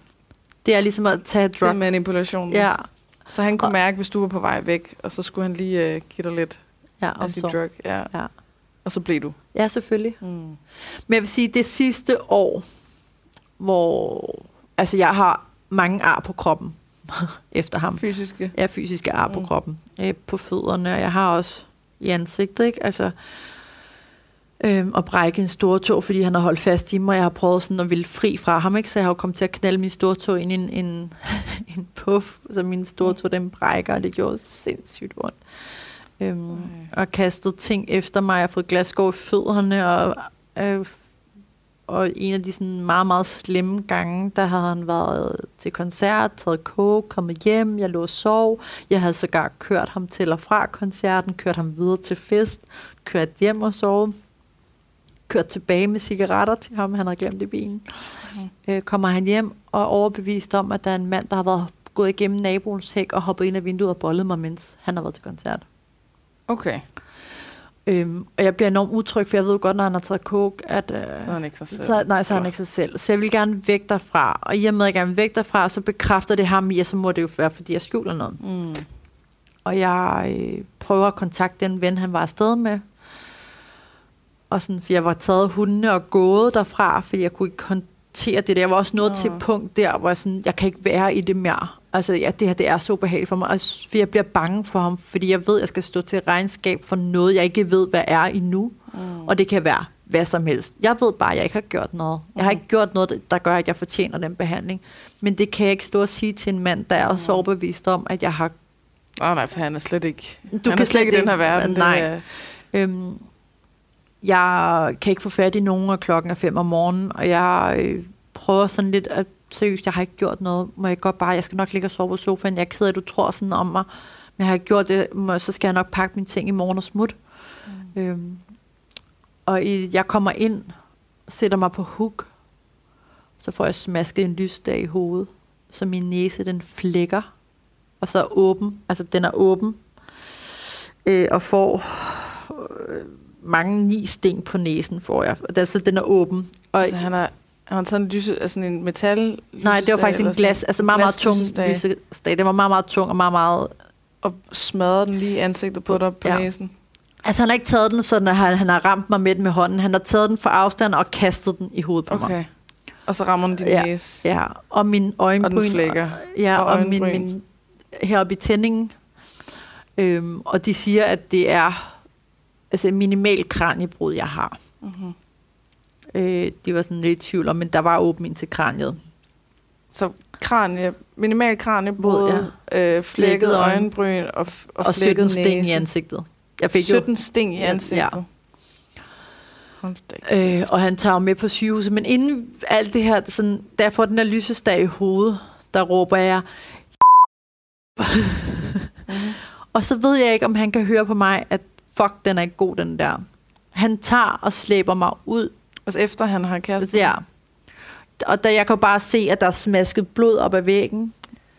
Det er ligesom at tage Det er drug. manipulation. Ja, Så han kunne Og- mærke, hvis du var på vej væk, og så skulle han lige uh, give dig lidt ja, af sit drug. Ja. Ja. Og så blev du. ja, selvfølgelig. Mm. Men jeg vil sige, det sidste år, hvor... Altså, jeg har mange ar på kroppen efter ham. Fysiske. Har fysiske ar på Mm. kroppen. Øh, på fødderne, og jeg har også i ansigtet, ikke? Altså, øhm, at brække en stor tog, fordi han har holdt fast i mig. Jeg har prøvet sådan at ville fri fra ham, ikke? Så jeg har jo kommet til at knalde min store tog ind i en, en, en puff, så min store tog, den brækker, og det gjorde sindssygt ondt. Øhm, og kastet ting efter mig. Jeg har fået glasgård i fødderne, og, øh, og en af de sådan meget, meget slemme gange, der havde han været til koncert, taget coke, kommet hjem, jeg lå og sov. Jeg havde sågar kørt ham til og fra koncerten, kørt ham videre til fest, kørt hjem og sove, kørt tilbage med cigaretter til ham, han havde glemt i bilen. Mhm. Øh, kommer han hjem og er overbevist om, at der er en mand, der har været gået igennem naboens hæk og hoppet ind af vinduet og bollet mig, mens han har været til koncert. Okay. Øhm, og jeg bliver enormt utryg, for jeg ved jo godt, når han har taget coke, at... Øh, Så er han ikke sig selv. så, nej, så er han ikke sig selv. Så jeg vil gerne væk derfra. Og i og med, at jeg gerne vil væk derfra, så bekræfter det ham i, at så må det jo være, fordi jeg skjuler noget. Mm. Og jeg øh, prøver at kontakte den ven, han var afsted med. Og sådan, for jeg var taget hundene og gået derfra, fordi jeg kunne ikke acceptere det der. Jeg var også nået Nå. til et punkt der, hvor jeg, sådan, jeg kan ikke være i det mere. Altså, ja, det her det er så behageligt for mig. Altså, for jeg bliver bange for ham, fordi jeg ved, at jeg skal stå til regnskab for noget, jeg ikke ved, hvad er endnu. Mm. Og det kan være hvad som helst. Jeg ved bare, at jeg ikke har gjort noget. Jeg har Mhm. ikke gjort noget, der gør, at jeg fortjener den behandling. Men det kan jeg ikke stå og sige til en mand, der er Mhm. så overbevist om, at jeg har... Nej, nej, for han er slet ikke... Du han er slet ikke i den her verden. det Nej. er- Øhm, jeg kan ikke få fat i nogen, og klokken er fem om morgenen, og jeg øh, prøver sådan lidt at seriøst, jeg har ikke gjort noget. Må jeg godt bare, jeg skal nok ligge og sove på sofaen. Jeg er ked af, at du tror sådan om mig. Men jeg har ikke gjort det, så skal jeg nok pakke mine ting i morgen og smut. Mm. Øhm, og i, jeg kommer ind, sætter mig på hook, så får jeg smasket en lysdag i hovedet, så min næse den flækker, og så er åben, altså den er åben, øh, og får øh, mange ni sting på næsen, får jeg. Og altså, den er åben. Og, Altså, han har, han har taget en lyse, altså sådan en metal nej, det var faktisk en glas, altså meget, meget tung lysestage. Det var meget, meget tung og meget, meget... Og smadrede den lige ansigtet på dig på Ja. næsen. Altså, han har ikke taget den, sådan at han, han har ramt mig med den med hånden. Han har taget den fra afstand og kastet den i hovedet på mig. Okay. Og så rammer den din Ja. næse. Ja, og min øjenbryn. Og den flækker. Ja, Og og, og min, min, heroppe i tændingen. Øhm, og de siger, at det er altså minimal kraniebrud, jeg har. Mm-hmm. Øh, de var sådan lidt i tvivl om, men der var åben ind til kraniet. Så kranie, minimal kraniebrud, Ja. ja. øh, flækket Flækket øjen- øjenbryn og, f- og, Og, og flækket 17 sting i næse. ansigtet. Jeg fik 17 sting i Ja, ansigtet. Jo, øh, og han tager jo med på sygehuset. Men inden alt det her, sådan, da jeg får den der lysestage i hovedet, der råber jeg, Mhm. Og så ved jeg ikke, om han kan høre på mig, at fuck, den er ikke god, den der. Han tager og slæber mig ud. Altså efter han har kastet Ja. Og da jeg kan bare se, at der er smasket blod op ad væggen.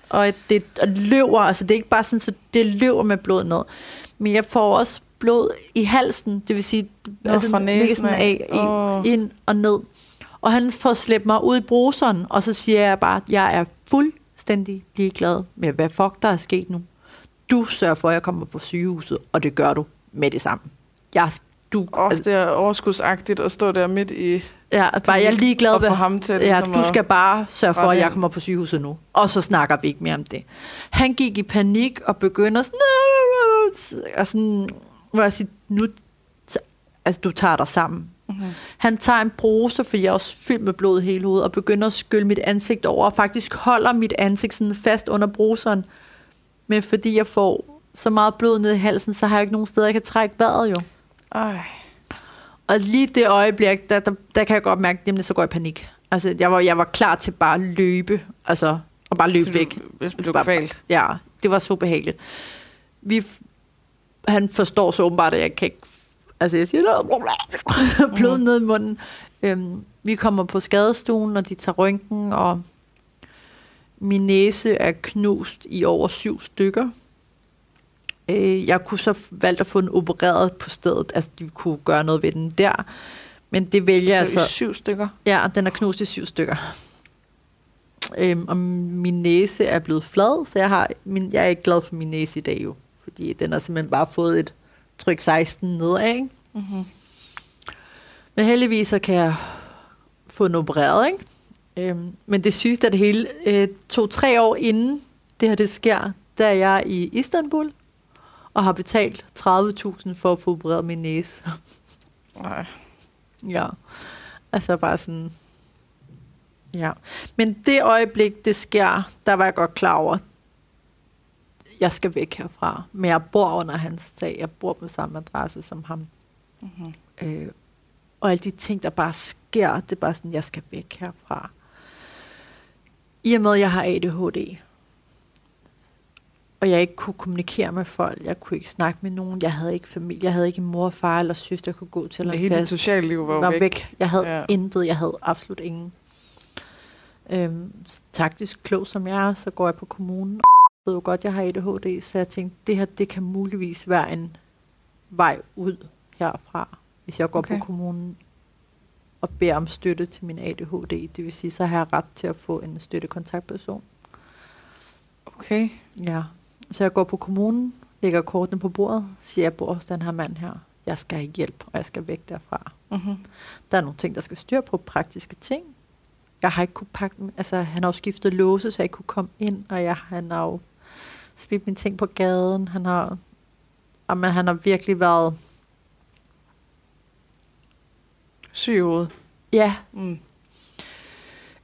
Og at det og løber, altså det er ikke bare sådan, at det løber med blod ned. Men jeg får også blod i halsen, det vil sige Nå, altså fra næsen af. af, Åh. ind og ned. Og han får slæbt mig ud i bruseren, og så siger jeg bare, at jeg er fuldstændig ligeglad med, hvad fuck der er sket nu. Du sørger for, at jeg kommer på sygehuset, og det gør du med det samme. Jeg, du, Åh, altså, det er overskudsagtigt at stå der midt i ja, bare, jeg er ligeglad med, ham til Ja, ligesom du skal bare sørge for, at jeg kommer på sygehuset nu. Og så snakker vi ikke mere om det. Han gik i panik og begynder sådan... Og sådan hvor jeg siger, nu... Altså, du tager dig sammen. Mhm. Han tager en bruse, fordi jeg er også fyldt med blod hele hovedet, og begynder at skylle mit ansigt over, og faktisk holder mit ansigt sådan fast under bruseren. Men fordi jeg får så meget blod ned i halsen, så har jeg ikke nogen steder, jeg kan trække vejret jo. Ej. Og lige det øjeblik, der, der, der kan jeg godt mærke, at så går jeg i panik. Altså, jeg var, jeg var klar til bare at løbe, altså, og bare løbe væk. Hvis du Bare- kvalt. Ja, det var så behageligt. Vi, han forstår så åbenbart, at jeg kan ikke... Altså, jeg siger, der blod ned i munden. Øhm, vi kommer på skadestuen, og de tager røntgen, og min næse er knust i over syv stykker. Øh, jeg kunne så valgt at få den opereret på stedet, altså de kunne gøre noget ved den der. Men det vælger jeg så i så... syv stykker. Ja, den er knust i syv stykker. Øhm, og min næse er blevet flad, så jeg, har, min, jeg er ikke glad for min næse i dag jo. Fordi den har simpelthen bare fået et tryk 16 nedad, ikke? Mm-hmm. Men heldigvis så kan jeg få den opereret, ikke? Øhm, men det sygeste af det hele, øh, to-tre år inden det her det sker, der er jeg i Istanbul, og har betalt 30.000 for at få opereret min næse. Nej. Ja, altså bare sådan... Ja, men det øjeblik, det sker, der var jeg godt klar over, jeg skal væk herfra. Men jeg bor under hans tag. Jeg bor på samme adresse som ham. Mm-hmm. Øh, og alle de ting, der bare sker, det er bare sådan, jeg skal væk herfra. I og med, at jeg har ADHD, og jeg ikke kunne kommunikere med folk, jeg kunne ikke snakke med nogen, jeg havde ikke familie, jeg havde ikke mor, far eller søster, jeg kunne gå til. eller en Hele dit sociale liv var, var væk. væk. Jeg havde Ja. intet, jeg havde absolut ingen. Øhm, taktisk klog som jeg er, så går jeg på kommunen, og jeg ved jo godt, jeg har ADHD, så jeg tænkte, det her, det kan muligvis være en vej ud herfra, hvis jeg går. Okay. på kommunen og beder om støtte til min ADHD. Det vil sige, så har jeg ret til at få en støttekontaktperson. Okay. Ja. Så jeg går på kommunen, lægger kortene på bordet, siger, jeg bor hos den her mand her. Jeg skal have hjælp, og jeg skal væk derfra. Mm-hmm. Der er nogle ting, der skal styre på, praktiske ting. jeg har ikke kunne pakke dem. Altså, han har jo skiftet låse, så jeg ikke kunne komme ind, og jeg, han har jo smidt mine ting på gaden. Han har, jamen, han har virkelig været, Syg i hovedet. ja, Mm.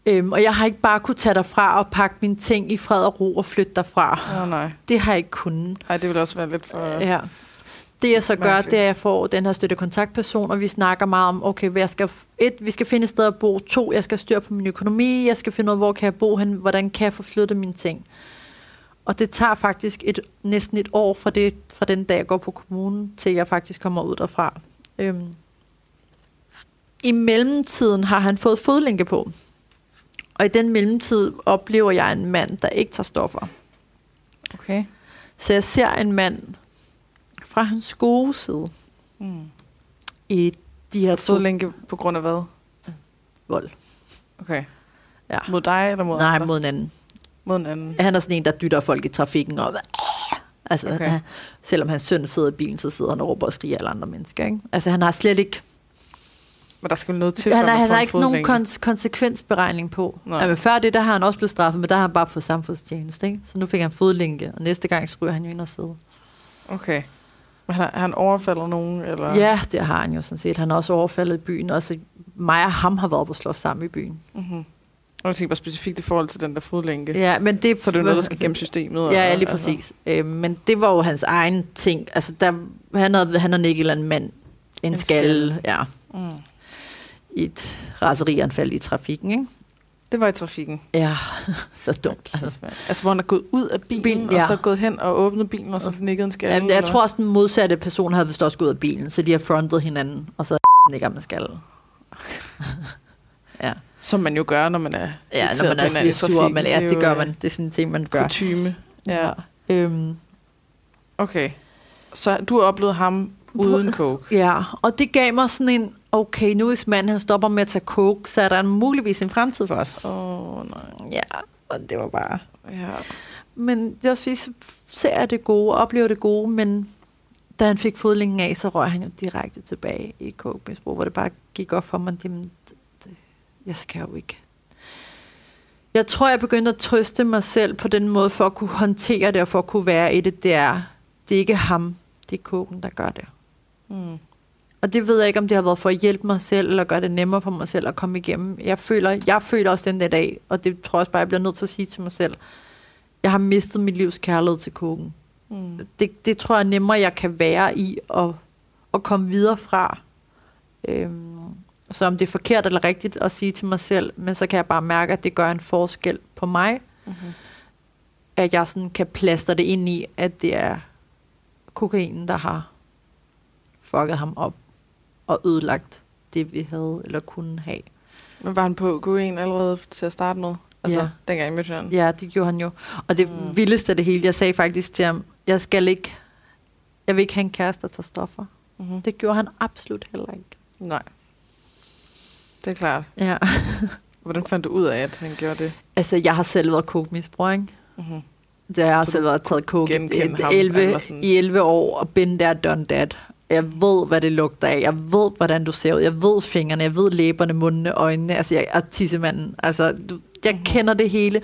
Øhm, og jeg har ikke bare kunne tage derfra og pakke mine ting i fred og ro og flytte derfra. Oh, nej. Det har jeg ikke kunnet. Ej, det vil også være lidt for... Ja. Det jeg så gør, Mærkeligt. det er, at jeg får den her støttekontaktperson, og vi snakker meget om, okay, hvad jeg skal, et, vi skal finde et sted at bo, to, jeg skal styre på min økonomi, jeg skal finde ud af, hvor kan jeg bo hen, hvordan kan jeg få flyttet mine ting. Og det tager faktisk et, næsten et år fra, det, fra den dag, jeg går på kommunen, til jeg faktisk kommer ud derfra. Øhm. I mellemtiden har han fået fodlænke på. Og i den mellemtid oplever jeg en mand, der ikke tager stoffer. Okay. Så jeg ser en mand fra hans gode side Mm. i de her to Fodlænke på grund af hvad? vold. Okay. Ja. Mod dig eller mod Nej, andre? mod en anden. mod en anden. Han er sådan en, der dytter folk i trafikken. Og, altså, Okay. okay. selvom hans søn sidder i bilen, så sidder han og råber og skriger alle andre mennesker. Ikke? Altså, han har slet ikke, Men der skal noget til, han, man han har ikke nogen kon- konsekvensberegning på. Nej. Altså, før det, der har han også blevet straffet, men der har han bare fået samfundstjeneste. Ikke? Så nu fik han fodlænke, og næste gang skryger han jo ind og sidde. Okay. Men han, han overfaldet nogen? Eller? Ja, det har han jo sådan set. Han har også overfaldet i byen. Også mig og ham har været på at slå sammen i byen. Mm-hmm. Og jeg tænker bare specifikt i forhold til den der fodlænke. Ja. Men det, Så det er noget, der skal gennem systemet. Ja, ja, lige præcis. Altså. Øh, men det var jo hans egen ting. Altså, der, han havde, han havde ikke en eller anden mand, en, En skalle, ja, Mm. Et raserianfald i trafikken, ikke? Det var i trafikken. Ja, så dumt. Altså. Altså, hvor han er gået ud af bilen, Bilen, ja. og så gået hen og åbnet bilen, og så nikket en skalle. Ja, jeg eller? tror også, den modsatte person havde vist også gået ud af bilen, så de har frontet hinanden, og så nikker man skalle. ja, Som man jo gør, når man er ja når man er lidt sur, men ja, er det gør øh, man. Det er sådan en ting, man gør. Kutyme. Ja. Øhm, Okay. Så du har oplevet ham uden coke? Ja, og det gav mig sådan en, okay, nu hvis manden han stopper med at tage coke, så er der muligvis en fremtid for os. Åh, oh, nej. Ja, og det var bare... Ja. Men det er også fordi, så ser jeg det gode, oplever det gode, men da han fik fodlængen af, så røg han jo direkte tilbage i coke-misbrug, hvor det bare gik op for mig, jamen, jeg skal jo ikke. Jeg tror, jeg begyndte at trøste mig selv på den måde, for at kunne håndtere det, og for at kunne være i det, det er, det er ikke ham, det er koken, der gør det. Mm. Og det ved jeg ikke, om det har været for at hjælpe mig selv, eller gøre det nemmere for mig selv at komme igennem. Jeg føler, jeg føler også den der dag, og det tror jeg også bare, jeg bliver nødt til at sige til mig selv. Jeg har mistet mit livs kærlighed til koken. Mm. Det, det tror jeg er nemmere, jeg kan være i og, og komme videre fra. Øhm, så om det er forkert eller rigtigt at sige til mig selv, men så kan jeg bare mærke, at det gør en forskel på mig, Mm-hmm. at jeg sådan kan plaster det ind i, at det er kokainen, der har fucket ham op og ødelagt det, vi havde eller kunne have. Men var han på kokain allerede til at starte med? Altså, Ja. dengang I mødte? Ja, det gjorde han jo. Og det Mm. vildeste af det hele, jeg sagde faktisk til ham, jeg skal ikke, jeg vil ikke have en kæreste, der tager stoffer. Mm-hmm. Det gjorde han absolut heller ikke. Nej. Det er klart. Ja. Hvordan fandt du ud af, at han gjorde det? Altså, jeg har selv været kokmisbruger, ikke? Mm-hmm. Det har jeg Så selv været taget coke i ham, 11, eller sådan? i 11 år, og been there, done that. Jeg ved, hvad det lugter af. Jeg ved, hvordan du ser ud. Jeg ved fingrene. Jeg ved læberne, mundene, øjnene. Altså, jeg er tissemanden. Altså, du, jeg Mhm. kender det hele.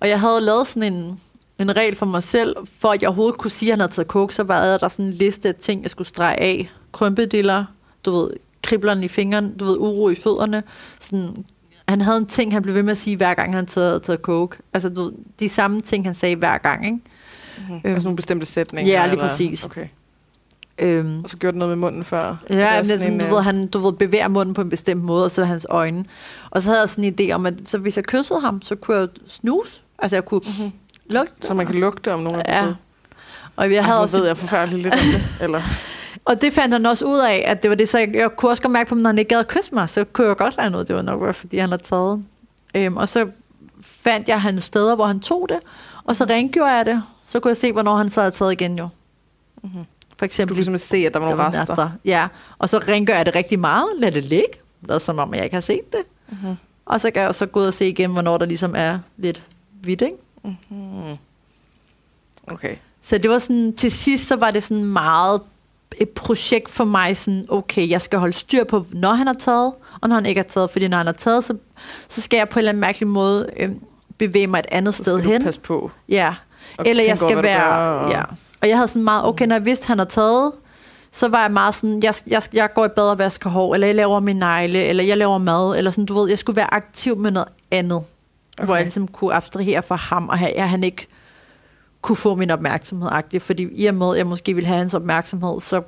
Og jeg havde lavet sådan en, en regel for mig selv, for at jeg overhovedet kunne sige, at han havde taget coke, så var der sådan en liste af ting, jeg skulle strege af. Krømpediller, du ved, kriblerne i fingrene, du ved, uro i fødderne. Sådan, han havde en ting, han blev ved med at sige, hver gang han havde taget coke. Altså, du ved, de samme ting, han sagde hver gang, ikke? Mm-hmm. Øhm. Altså nogle bestemte sætninger? Ja, lige eller? præcis. Okay. Øhm, Og så gjorde du noget med munden før? Ja, men sådan, du, øh, ved, han, du ved, bevæger munden på en bestemt måde, og så hans øjne. Og så havde jeg sådan en idé om, at så hvis jeg kyssede ham, så kunne jeg snuse. Altså jeg kunne Mhm. lugte. Så man kan lugte om nogen af Ja. Og jeg havde Ej, også, ved jeg forfærdeligt lidt om det. Eller? og det fandt han også ud af, at det var det, så jeg, jeg kunne også godt mærke på, når han ikke gad at kysse mig, så kunne jeg godt regne ud, det var nok, fordi han havde taget. Øhm, og så fandt jeg hans steder, hvor han tog det, og så rengjorde jeg det. Så kunne jeg se, hvornår han så havde taget igen jo. Mhm. For Du eksempel kunne simpelthen se, at der var Der nogle var rester. rester. Ja, og så rengør jeg det rigtig meget, lad det ligge, Lad som om jeg ikke har set det. Mhm. Og så kan jeg så gå ud og se igen, hvornår der ligesom er lidt hvidt, ikke? Mhm. Okay. Så det var sådan, til sidst så var det sådan meget et projekt for mig, sådan, okay, jeg skal holde styr på, når han har taget, og når han ikke har taget, fordi når han har taget, så, så skal jeg på en eller anden mærkelig måde øh, bevæge mig et andet Så sted hen. du passe på. Ja, Og eller jeg over, skal du være... og- Ja. Og jeg havde sådan meget, okay, når jeg vidste, han har taget, så var jeg meget sådan, jeg, jeg, jeg går i bad og vasker hår, eller jeg laver min negle, eller jeg laver mad, eller sådan, du ved, jeg skulle være aktiv med noget andet, okay. hvor jeg ligesom kunne abstrahere fra ham, og have, at han ikke kunne få min opmærksomhed agtigt, fordi i og med, at jeg måske ville have hans opmærksomhed, så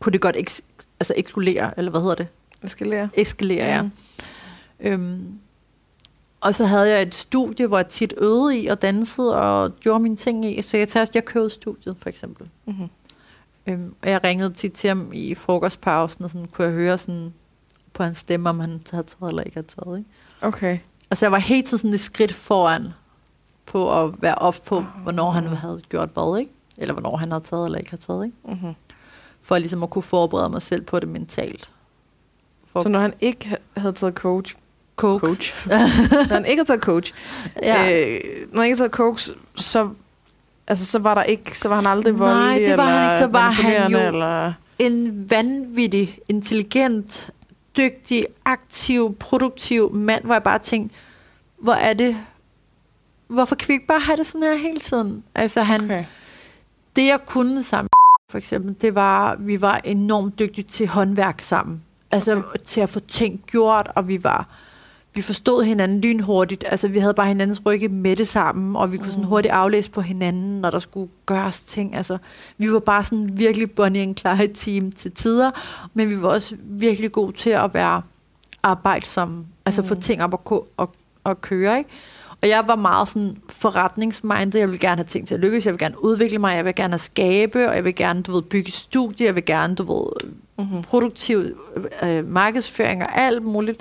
kunne det godt eks, altså ekskulere, eller hvad hedder det? Jeg. Eskalere, ja. Mm. Øhm, og så havde jeg et studie, hvor jeg tit øvede i og dansede og gjorde mine ting i. Så jeg tager, jeg købte studiet, for eksempel. Mhm. Øhm, og jeg ringede tit til ham i frokostpausen, og sådan kunne jeg høre sådan på hans stemme, om han havde taget eller ikke havde taget. Ikke? Okay. Altså jeg var helt tiden sådan et skridt foran på at være op på, hvornår han havde gjort hvad, ikke? Eller hvornår han havde taget eller ikke havde taget, ikke? Mm-hmm. For ligesom at kunne forberede mig selv på det mentalt. For Så når han ikke ha- havde taget coach, coke. coach. når han ikke havde taget coach, Ja. øh, når han ikke havde taget coach, så, altså, så var der ikke, så var han aldrig Nej, voldelig, det var han eller ikke. Så var han jo- Eller... en vanvittig, intelligent, dygtig, aktiv, produktiv mand, hvor jeg bare tænkte, hvor er det, hvorfor kan vi ikke bare have det sådan her hele tiden? Altså han. Okay. det jeg kunne sammen for eksempel, det var, vi var enormt dygtige til håndværk sammen. Altså okay. til at få ting gjort, og vi var, vi forstod hinanden lynhurtigt. Altså vi havde bare hinandens rygge med det sammen, og vi kunne sådan Mm. hurtigt aflæse på hinanden, når der skulle gøres ting. Altså vi var bare sådan virkelig Bonnie and Clyde team til tider, men vi var også virkelig gode til at være arbejdsomme. Altså få Mm. ting op og, ko- og, og køre, ikke? Og jeg var meget sådan forretningsmindet. Jeg vil gerne have ting til at lykkes. Jeg vil gerne udvikle mig. Jeg vil gerne skabe. Og jeg vil gerne, du ved, bygge studier. Jeg vil gerne, du ved, Mm-hmm. produktiv øh, markedsføring og alt muligt.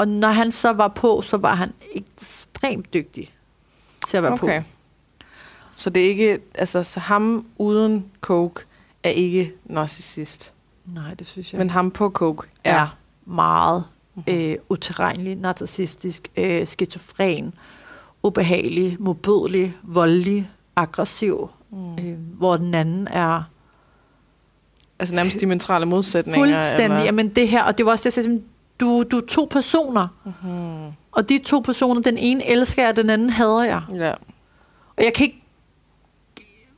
Og når han så var på, så var han ekstremt dygtig til at være Okay. på. Så det er ikke, altså, så ham uden coke er ikke narcissist. Nej, det synes jeg. Men ham på coke er er. meget Mhm. øh, utilregnelig, narcissistisk, øh, skizofren, ubehagelig, modbydelig, voldelig, aggressiv, Mm. øh, hvor den anden er Altså nærmest diametrale modsætninger. fuldstændig, Eller? jamen det her, og det var også det, jeg sagde, du, du er to personer, Mm-hmm. og de to personer, den ene elsker jeg, den anden hader jeg. Ja. Og jeg kan ikke,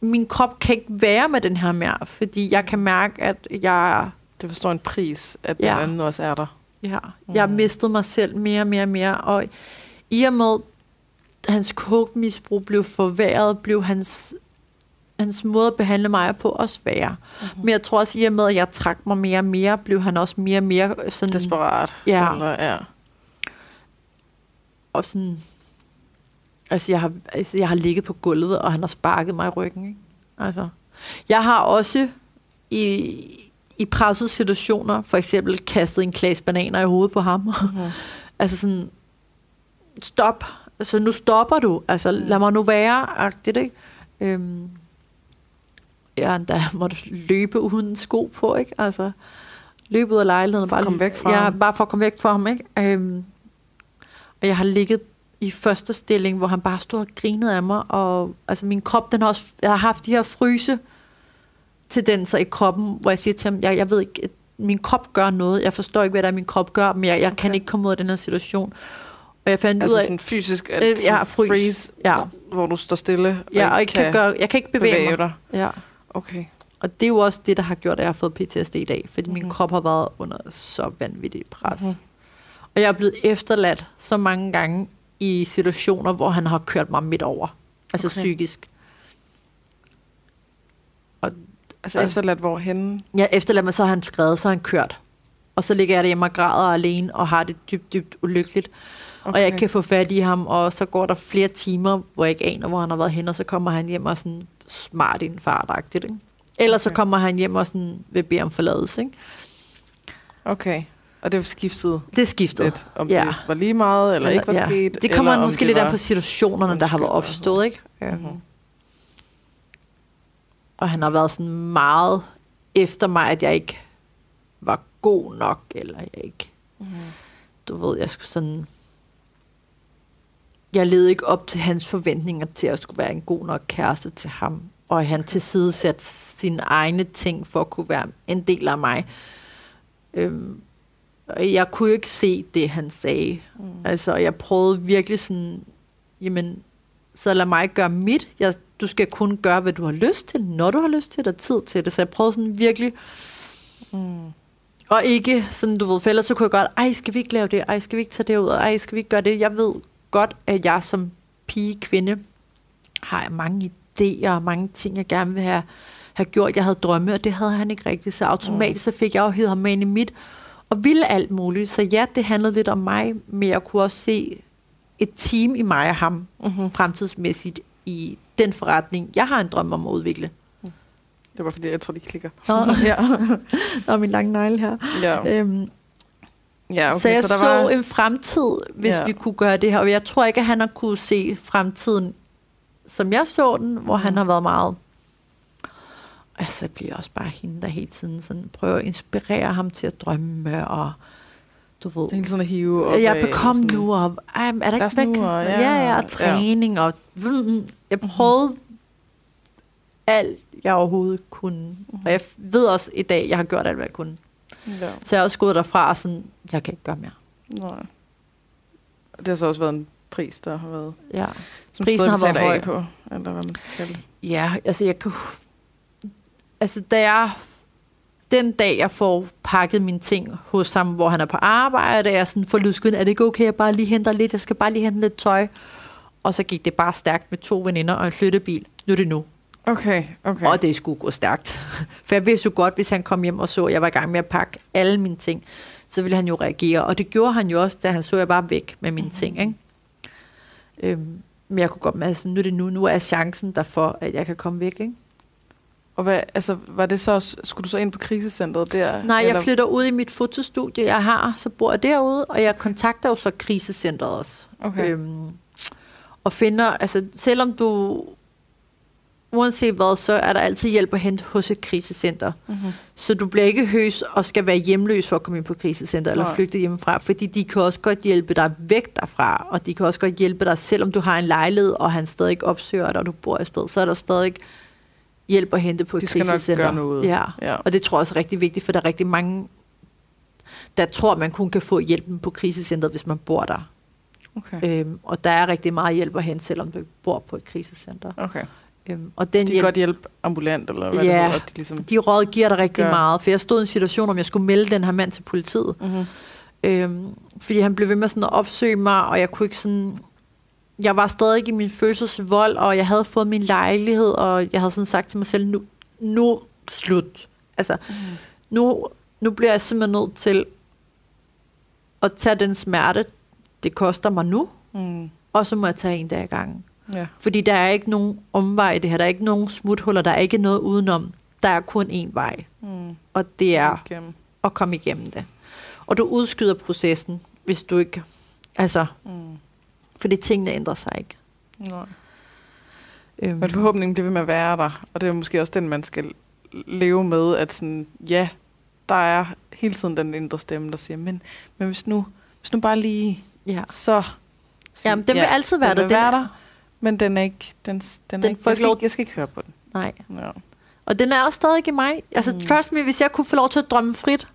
min krop kan ikke være med den her mere, fordi jeg kan mærke, at jeg, Det forstår en pris, at Ja. den anden også er der. ja, jeg Mm. mistede mig selv mere og mere og mere, og i og med, hans coke-misbrug blev forværret, blev hans, hans måde at behandle mig på også værre. Mm-hmm. Men jeg tror også, i og med, at jeg trak mig mere og mere, blev han også mere og mere sådan... Desperat. Ja. Eller, ja. og sådan, altså jeg, har, altså jeg har ligget på gulvet, og han har sparket mig i ryggen. Ikke? Altså, jeg har også i, i pressede situationer, for eksempel kastet en klasse bananer i hovedet på ham. Mm-hmm. altså sådan, stop. Altså nu stopper du. Altså lad mig nu være. Agtigt, ikke? Øhm, ja, der måtte løbe uden sko på, ikke? Altså, løbe ud af lejligheden. For at komme væk fra ja, ham. bare for at komme væk fra ham, ikke? Øhm, og jeg har ligget i første stilling, hvor han bare stod og grinede af mig, og altså min krop, den har også, jeg har haft de her fryse tendenser i kroppen, hvor jeg siger til ham, jeg, jeg ved ikke, at min krop gør noget, jeg forstår ikke, hvad det er, min krop gør, men jeg, jeg okay. kan ikke komme ud af den her situation. Og jeg fandt Altså ud af, sådan fysisk, at Øh, ja, freeze, ja, hvor du står stille ja, og ikke kan gøre, jeg kan ikke bevæge, bevæge mig. dig. Ja. Okay. Og det er jo også det, der har gjort, at jeg har fået PTSD i dag, fordi mm-hmm. min Mhm. krop har været under så vanvittigt pres. Mhm. Mm-hmm. Og jeg er blevet efterladt så mange gange i situationer, hvor han har kørt mig midt over. Altså okay. Psykisk. Altså Ja. efterladt hvor henne? Jeg efterlader mig, så har han skrevet, så har han kørt. Og så ligger jeg derhjemme og græder alene, og har det dybt, dybt ulykkeligt. Okay. Og jeg kan få fat i ham, og så går der flere timer, hvor jeg ikke aner, hvor han har været hen, og så kommer han hjem og sådan smart i en fartagtigt, ikke? Eller okay. så kommer han hjem og sådan vil bede om forladelse, ikke? Okay. Og det skiftede Det er skiftet. lidt, om Ja. det var lige meget, eller, ikke var ja. sket. Det kommer eller måske det lidt an på situationerne, der har været opstået, ikke? Mhm. Mm-hmm. Og han har været sådan meget efter mig, at jeg ikke var god nok, eller jeg ikke, Mhm. du ved, jeg skulle sådan... Jeg levede ikke op til hans forventninger til at skulle være en god nok kæreste til ham, og han tilsidesat sine egne ting for at kunne være en del af mig. Øhm, og jeg kunne jo ikke se det, han sagde. Mm. Altså, jeg prøvede virkelig sådan, jamen, så lad mig gøre mit. Jeg, du skal kun gøre, hvad du har lyst til, når du har lyst til det, og tid til det. Så jeg prøvede sådan virkelig... Mm. Og ikke sådan, du ved, for ellers så kunne jeg godt, ej, skal vi ikke lave det? Ej, skal vi ikke tage det ud? Ej, skal vi ikke gøre det? Jeg ved godt, at jeg som pige, kvinde, har mange idéer og mange ting, jeg gerne vil have, have gjort. Jeg havde drømme, og det havde han ikke rigtigt. Så automatisk så fik jeg jo hævet ham med ind i mit, og ville alt muligt. Så ja, det handlede lidt om mig, men jeg kunne også se et team i mig og ham, mm-hmm. fremtidsmæssigt i den forretning, jeg har en drøm om at udvikle. Det var fordi, jeg tror, de klikker. Nå, ja. Nå min lange negle her. Ja. Øhm, Ja, okay, så jeg så så, der var... en fremtid, hvis Ja. vi kunne gøre det her. Og jeg tror ikke, at han har kunne se fremtiden, som jeg så den, hvor han har været meget... Altså, jeg bliver også bare hende, der hele tiden sådan, prøver at inspirere ham til at drømme, og du ved... Hele sådan at hive op Jeg bekom sådan- nu, og ej, er der ikke væk? og ja, ja, ja, og ja. træning, og mm, jeg prøvede alt, jeg overhovedet kunne. Og jeg ved også i dag, jeg har gjort alt, hvad jeg kunne. Ja. Så jeg er også gået derfra og sådan, jeg kan ikke gøre mere. Nej. Det har så også været en pris, der har været... Ja. Som Prisen har været høj. på, eller hvad man skal kalde det. Ja, altså jeg kan... Altså da jeg... Den dag, jeg får pakket mine ting hos ham, hvor han er på arbejde, er jeg sådan for lydskyden, er det ikke okay, jeg bare lige henter lidt, jeg skal bare lige hente lidt tøj. Og så gik det bare stærkt med to veninder og en flyttebil. Nu er det nu. Okay, okay. Og det skulle gå stærkt. For jeg vidste jo godt, hvis han kom hjem og så, at jeg var i gang med at pakke alle mine ting, så ville han jo reagere. Og det gjorde han jo også, da han så, at jeg var væk med mine ting. Ikke? Øhm, men jeg kunne godt mærke, at nu er det nu. Nu er chancen derfor, at jeg kan komme væk. Ikke? Og hvad, altså, var det så, skulle du så ind på krisecentret der? Nej, eller? jeg flytter ud i mit fotostudie, jeg har, så bor jeg derude, og jeg kontakter jo så krisecentret også. Okay. Øhm, og finder, altså selvom du, uanset hvad, så er der altid hjælp at hente hos et krisecenter. Mm-hmm. Så du bliver ikke høs og skal være hjemløs for at komme ind på krisecenter eller Nej. flygte hjemmefra, fordi de kan også godt hjælpe dig væk derfra, og de kan også godt hjælpe dig, selvom du har en lejlighed, og han stadig opsøger dig, og du bor et sted, så er der stadig hjælp at hente på et De skal nok krisecenter. gøre noget. Ja. Ja. Og det tror jeg også er rigtig vigtigt, for der er rigtig mange, der tror, man kun kan få hjælpen på krisecentret, hvis man bor der. Okay. Øhm, og der er rigtig meget hjælp at hente, selvom du bor på et krisecenter. okay. Øhm, og den De kan hjælp, godt hjælpe ambulant, eller hvad Ja. det hedder, de ligesom... de råd giver dig rigtig Gør. meget, for jeg stod i en situation, om jeg skulle melde den her mand til politiet. Mm-hmm. Øhm, fordi han blev ved med sådan at opsøge mig, og jeg kunne ikke sådan... Jeg var stadig i min følelsesvold, og jeg havde fået min lejlighed, og jeg havde sådan sagt til mig selv, nu, nu slut. Altså, Mm. nu, nu bliver jeg simpelthen nødt til at tage den smerte, det koster mig nu, Mm. og så må jeg tage en dag i gangen. Ja. Fordi der er ikke nogen omvej i det her, der er ikke nogen smuthuller, der er ikke noget udenom. Der er kun én vej, Mm. og det er Igennem. at komme igennem det. Og du udskyder processen, hvis du ikke... Altså, Mm. fordi tingene ændrer sig ikke. Nej. Øhm, Men forhåbningen bliver ved med at være der, og det er måske også den, man skal leve med, at sådan, ja, der er hele tiden den indre stemme, der siger, men, men hvis, nu, hvis nu bare lige, ja. så... så Jamen, den vil altid være den der. vil Den være er- der, men den er ikke, den, den, Den er ikke jeg, skal lov- ikke, jeg skal ikke høre på den. Nej. Ja. Og den er også stadig i mig. Altså, mm. trust me, hvis jeg kunne få lov til at drømme frit,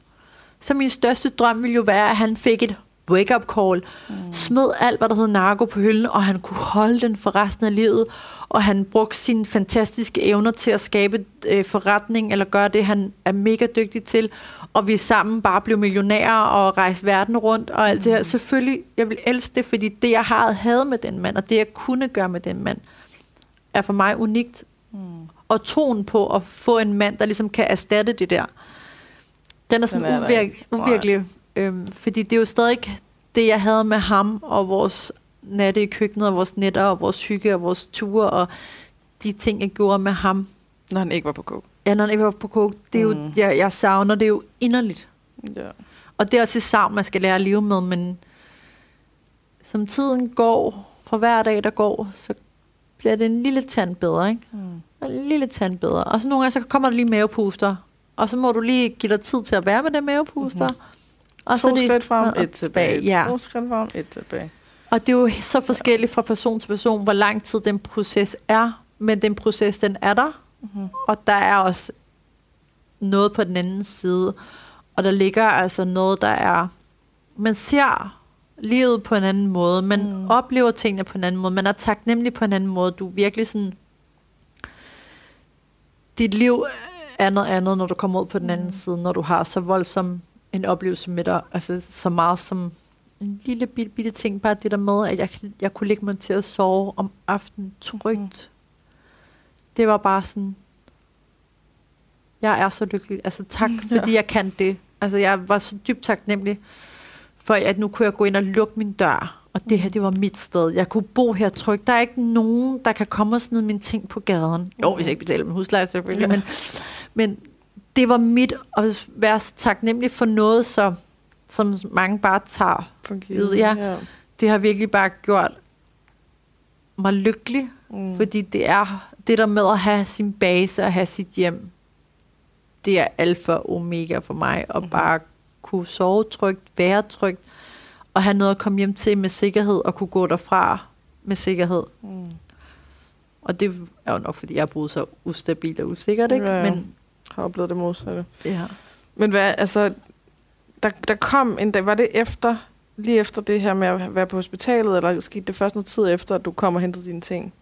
så min største drøm ville jo være, at han fik et wake-up call, mm. smed alt, hvad der hed narko på hylden, og han kunne holde den for resten af livet, og han brugte sine fantastiske evner til at skabe øh, forretning, eller gøre det, han er mega dygtig til, og vi sammen bare blev millionærer og rejse verden rundt, og alt det her. Selvfølgelig, jeg vil elske det, fordi det, jeg har havde med den mand, og det, jeg kunne gøre med den mand, er for mig unikt, Mm. og troen på at få en mand, der ligesom kan erstatte det der, den er sådan Den er der uvir- ikke. Nej. uvirkelig. Øhm, fordi det er jo stadig det, jeg havde med ham, og vores natte i køkkenet, og vores netter, og vores hygge, og vores ture, og de ting, jeg gjorde med ham. Når han ikke var på kog. Ja, når han ikke var på kog, det er jo, Mm. jeg, jeg savner det jo inderligt. Ja. Og det er også et savn, man skal lære at leve med, men som tiden går, for hver dag, der går, så bliver det en lille tand bedre, ikke? Mm. En lille tand bedre. Og så nogle gange, så kommer der lige mavepuster. Og så må du lige give dig tid til at være med den mavepuster. Mhm. Og To er det- skridt frem, et tilbage. Ja. To skridt frem, et tilbage. Og det er jo så forskelligt fra person til person, hvor lang tid den proces er. Men den proces, den er der. Mm-hmm. Og der er også noget på den anden side. Og der ligger altså noget, der er... Man ser livet på en anden måde. Man mm. oplever tingene på en anden måde. Man er taknemmelig på en anden måde. Du er virkelig sådan... Dit liv er noget andet, når du kommer ud på den anden mm. side, når du har så voldsom en oplevelse med dig. Altså så meget som en lille bitte, bitte ting, bare det der med, at jeg, jeg kunne lægge mig til at sove om aftenen trygt. Mm. Det var bare sådan, jeg er så lykkelig. Altså tak, mm, fordi jeg kan det. Altså jeg var så dybt taknemmelig for, at nu kunne jeg gå ind og lukke min dør. Og det her, mm. det var mit sted. Jeg kunne bo her trygt. Der er ikke nogen, der kan komme og smide mine ting på gaden. Jo, hvis jeg ikke betaler min husleje selvfølgelig. Ja. Men, men det var mit at være taknemmelig for noget, så, som mange bare tager. Forgivet, ja. ja. Det har virkelig bare gjort mig lykkelig. Mm. Fordi det er det der med at have sin base og have sit hjem det er alfa og omega for mig, at mm. bare kunne sove trygt, være trygt, og have noget at komme hjem til med sikkerhed, og kunne gå derfra med sikkerhed. Mm. Og det er jo nok, fordi jeg har boet så ustabilt og usikkert, ikke? Ja, ja. Men har oplevet det modsatte. Ja. Men hvad, altså, der, der kom en dag, var det efter, lige efter det her med at være på hospitalet, eller skete det først noget tid efter, at du kom og hentede dine ting?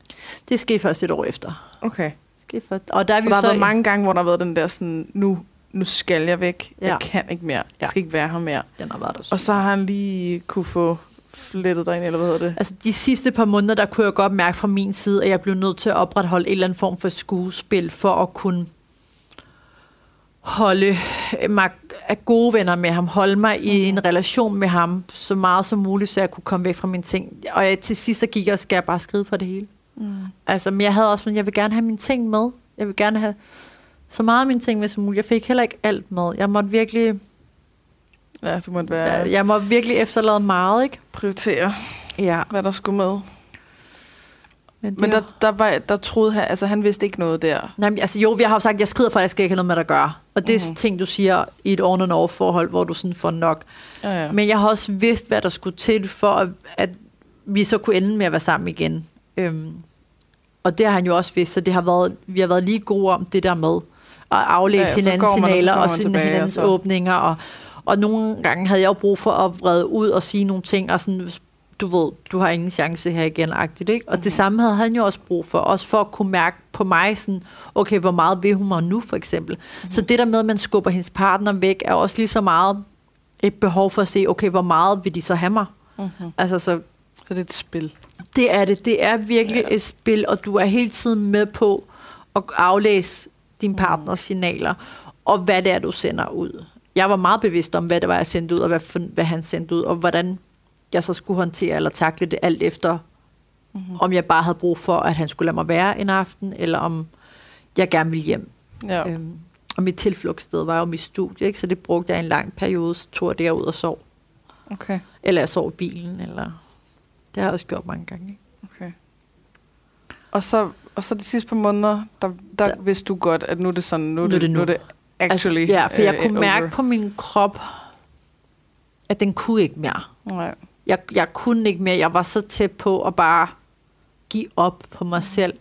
Det skete først et år efter. Okay. Måske for, og der, er vi så der har så været mange gange, hvor der har været den der sådan, nu, nu skal jeg væk. Ja. Jeg kan ikke mere. Jeg ja. skal ikke være her mere. Den har været der og så har han lige kunne få flettet dig ind, eller hvad hedder det? Altså de sidste par måneder, der kunne jeg godt mærke fra min side, at jeg blev nødt til at opretholde en eller anden form for skuespil, for at kunne holde mig af gode venner med ham, holde mig i en relation med ham, så meget som muligt, så jeg kunne komme væk fra mine ting. Og jeg, til sidst så gik jeg og skal jeg bare skrive for det hele. Mm. Altså, men jeg havde også, jeg vil gerne have mine ting med. Jeg vil gerne have så meget af mine ting med som muligt. Jeg fik heller ikke alt med. Jeg måtte virkelig... Ja, du måtte være... Jeg, jeg må virkelig efterlade meget, ikke? Prioritere, ja. hvad der skulle med. Men, men der, der, var, der troede han, altså han vidste ikke noget der. Nej, men, altså jo, vi har jo sagt, jeg skrider for, at jeg skal ikke have noget med at gøre. Og det er mm-hmm. ting, du siger i et on and off forhold, hvor du sådan får nok. Ja, ja. Men jeg har også vidst, hvad der skulle til for, at, at vi så kunne ende med at være sammen igen. Øhm, og det har han jo også vidst, så det har været, vi har været lige gode om det der med at aflæse ja, ja, hinandens signaler og hinandens og åbninger. Og, og nogle gange havde jeg jo brug for at vrede ud og sige nogle ting, og sådan, du ved, du har ingen chance her igen, agtigt, ikke? Og mm-hmm. det mhm. samme havde han jo også brug for, også for at kunne mærke på mig, sådan, okay, hvor meget vil hun mig nu, for eksempel. Mm-hmm. Så det der med, at man skubber hendes partner væk, er også lige så meget et behov for at se, okay, hvor meget vil de så have mig? Mm-hmm. Altså, så så det er et spil. Det er det. Det er virkelig ja. et spil, og du er hele tiden med på at aflæse din mm. partners signaler, og hvad det er, du sender ud. Jeg var meget bevidst om, hvad det var, jeg sendte ud, og hvad, hvad han sendte ud, og hvordan jeg så skulle håndtere eller takle det alt efter, mm-hmm. om jeg bare havde brug for, at han skulle lade mig være en aften, eller om jeg gerne ville hjem. Ja. Øhm, og mit tilflugtssted var jo mit studie, ikke? så det brugte jeg en lang periode, så tog jeg derud og sov. Okay. Eller jeg sov i bilen, eller det har jeg også gjort mange gange. Ikke? Okay. Og så, og så de sidste par måneder, der, der, der vidste du godt, at nu er det sådan, nu er det, nu. Nu er det actually altså, Ja, for jeg uh, kunne over. mærke på min krop, at den kunne ikke mere. Nej. Jeg, jeg kunne ikke mere. Jeg var så tæt på at bare give op på mig selv.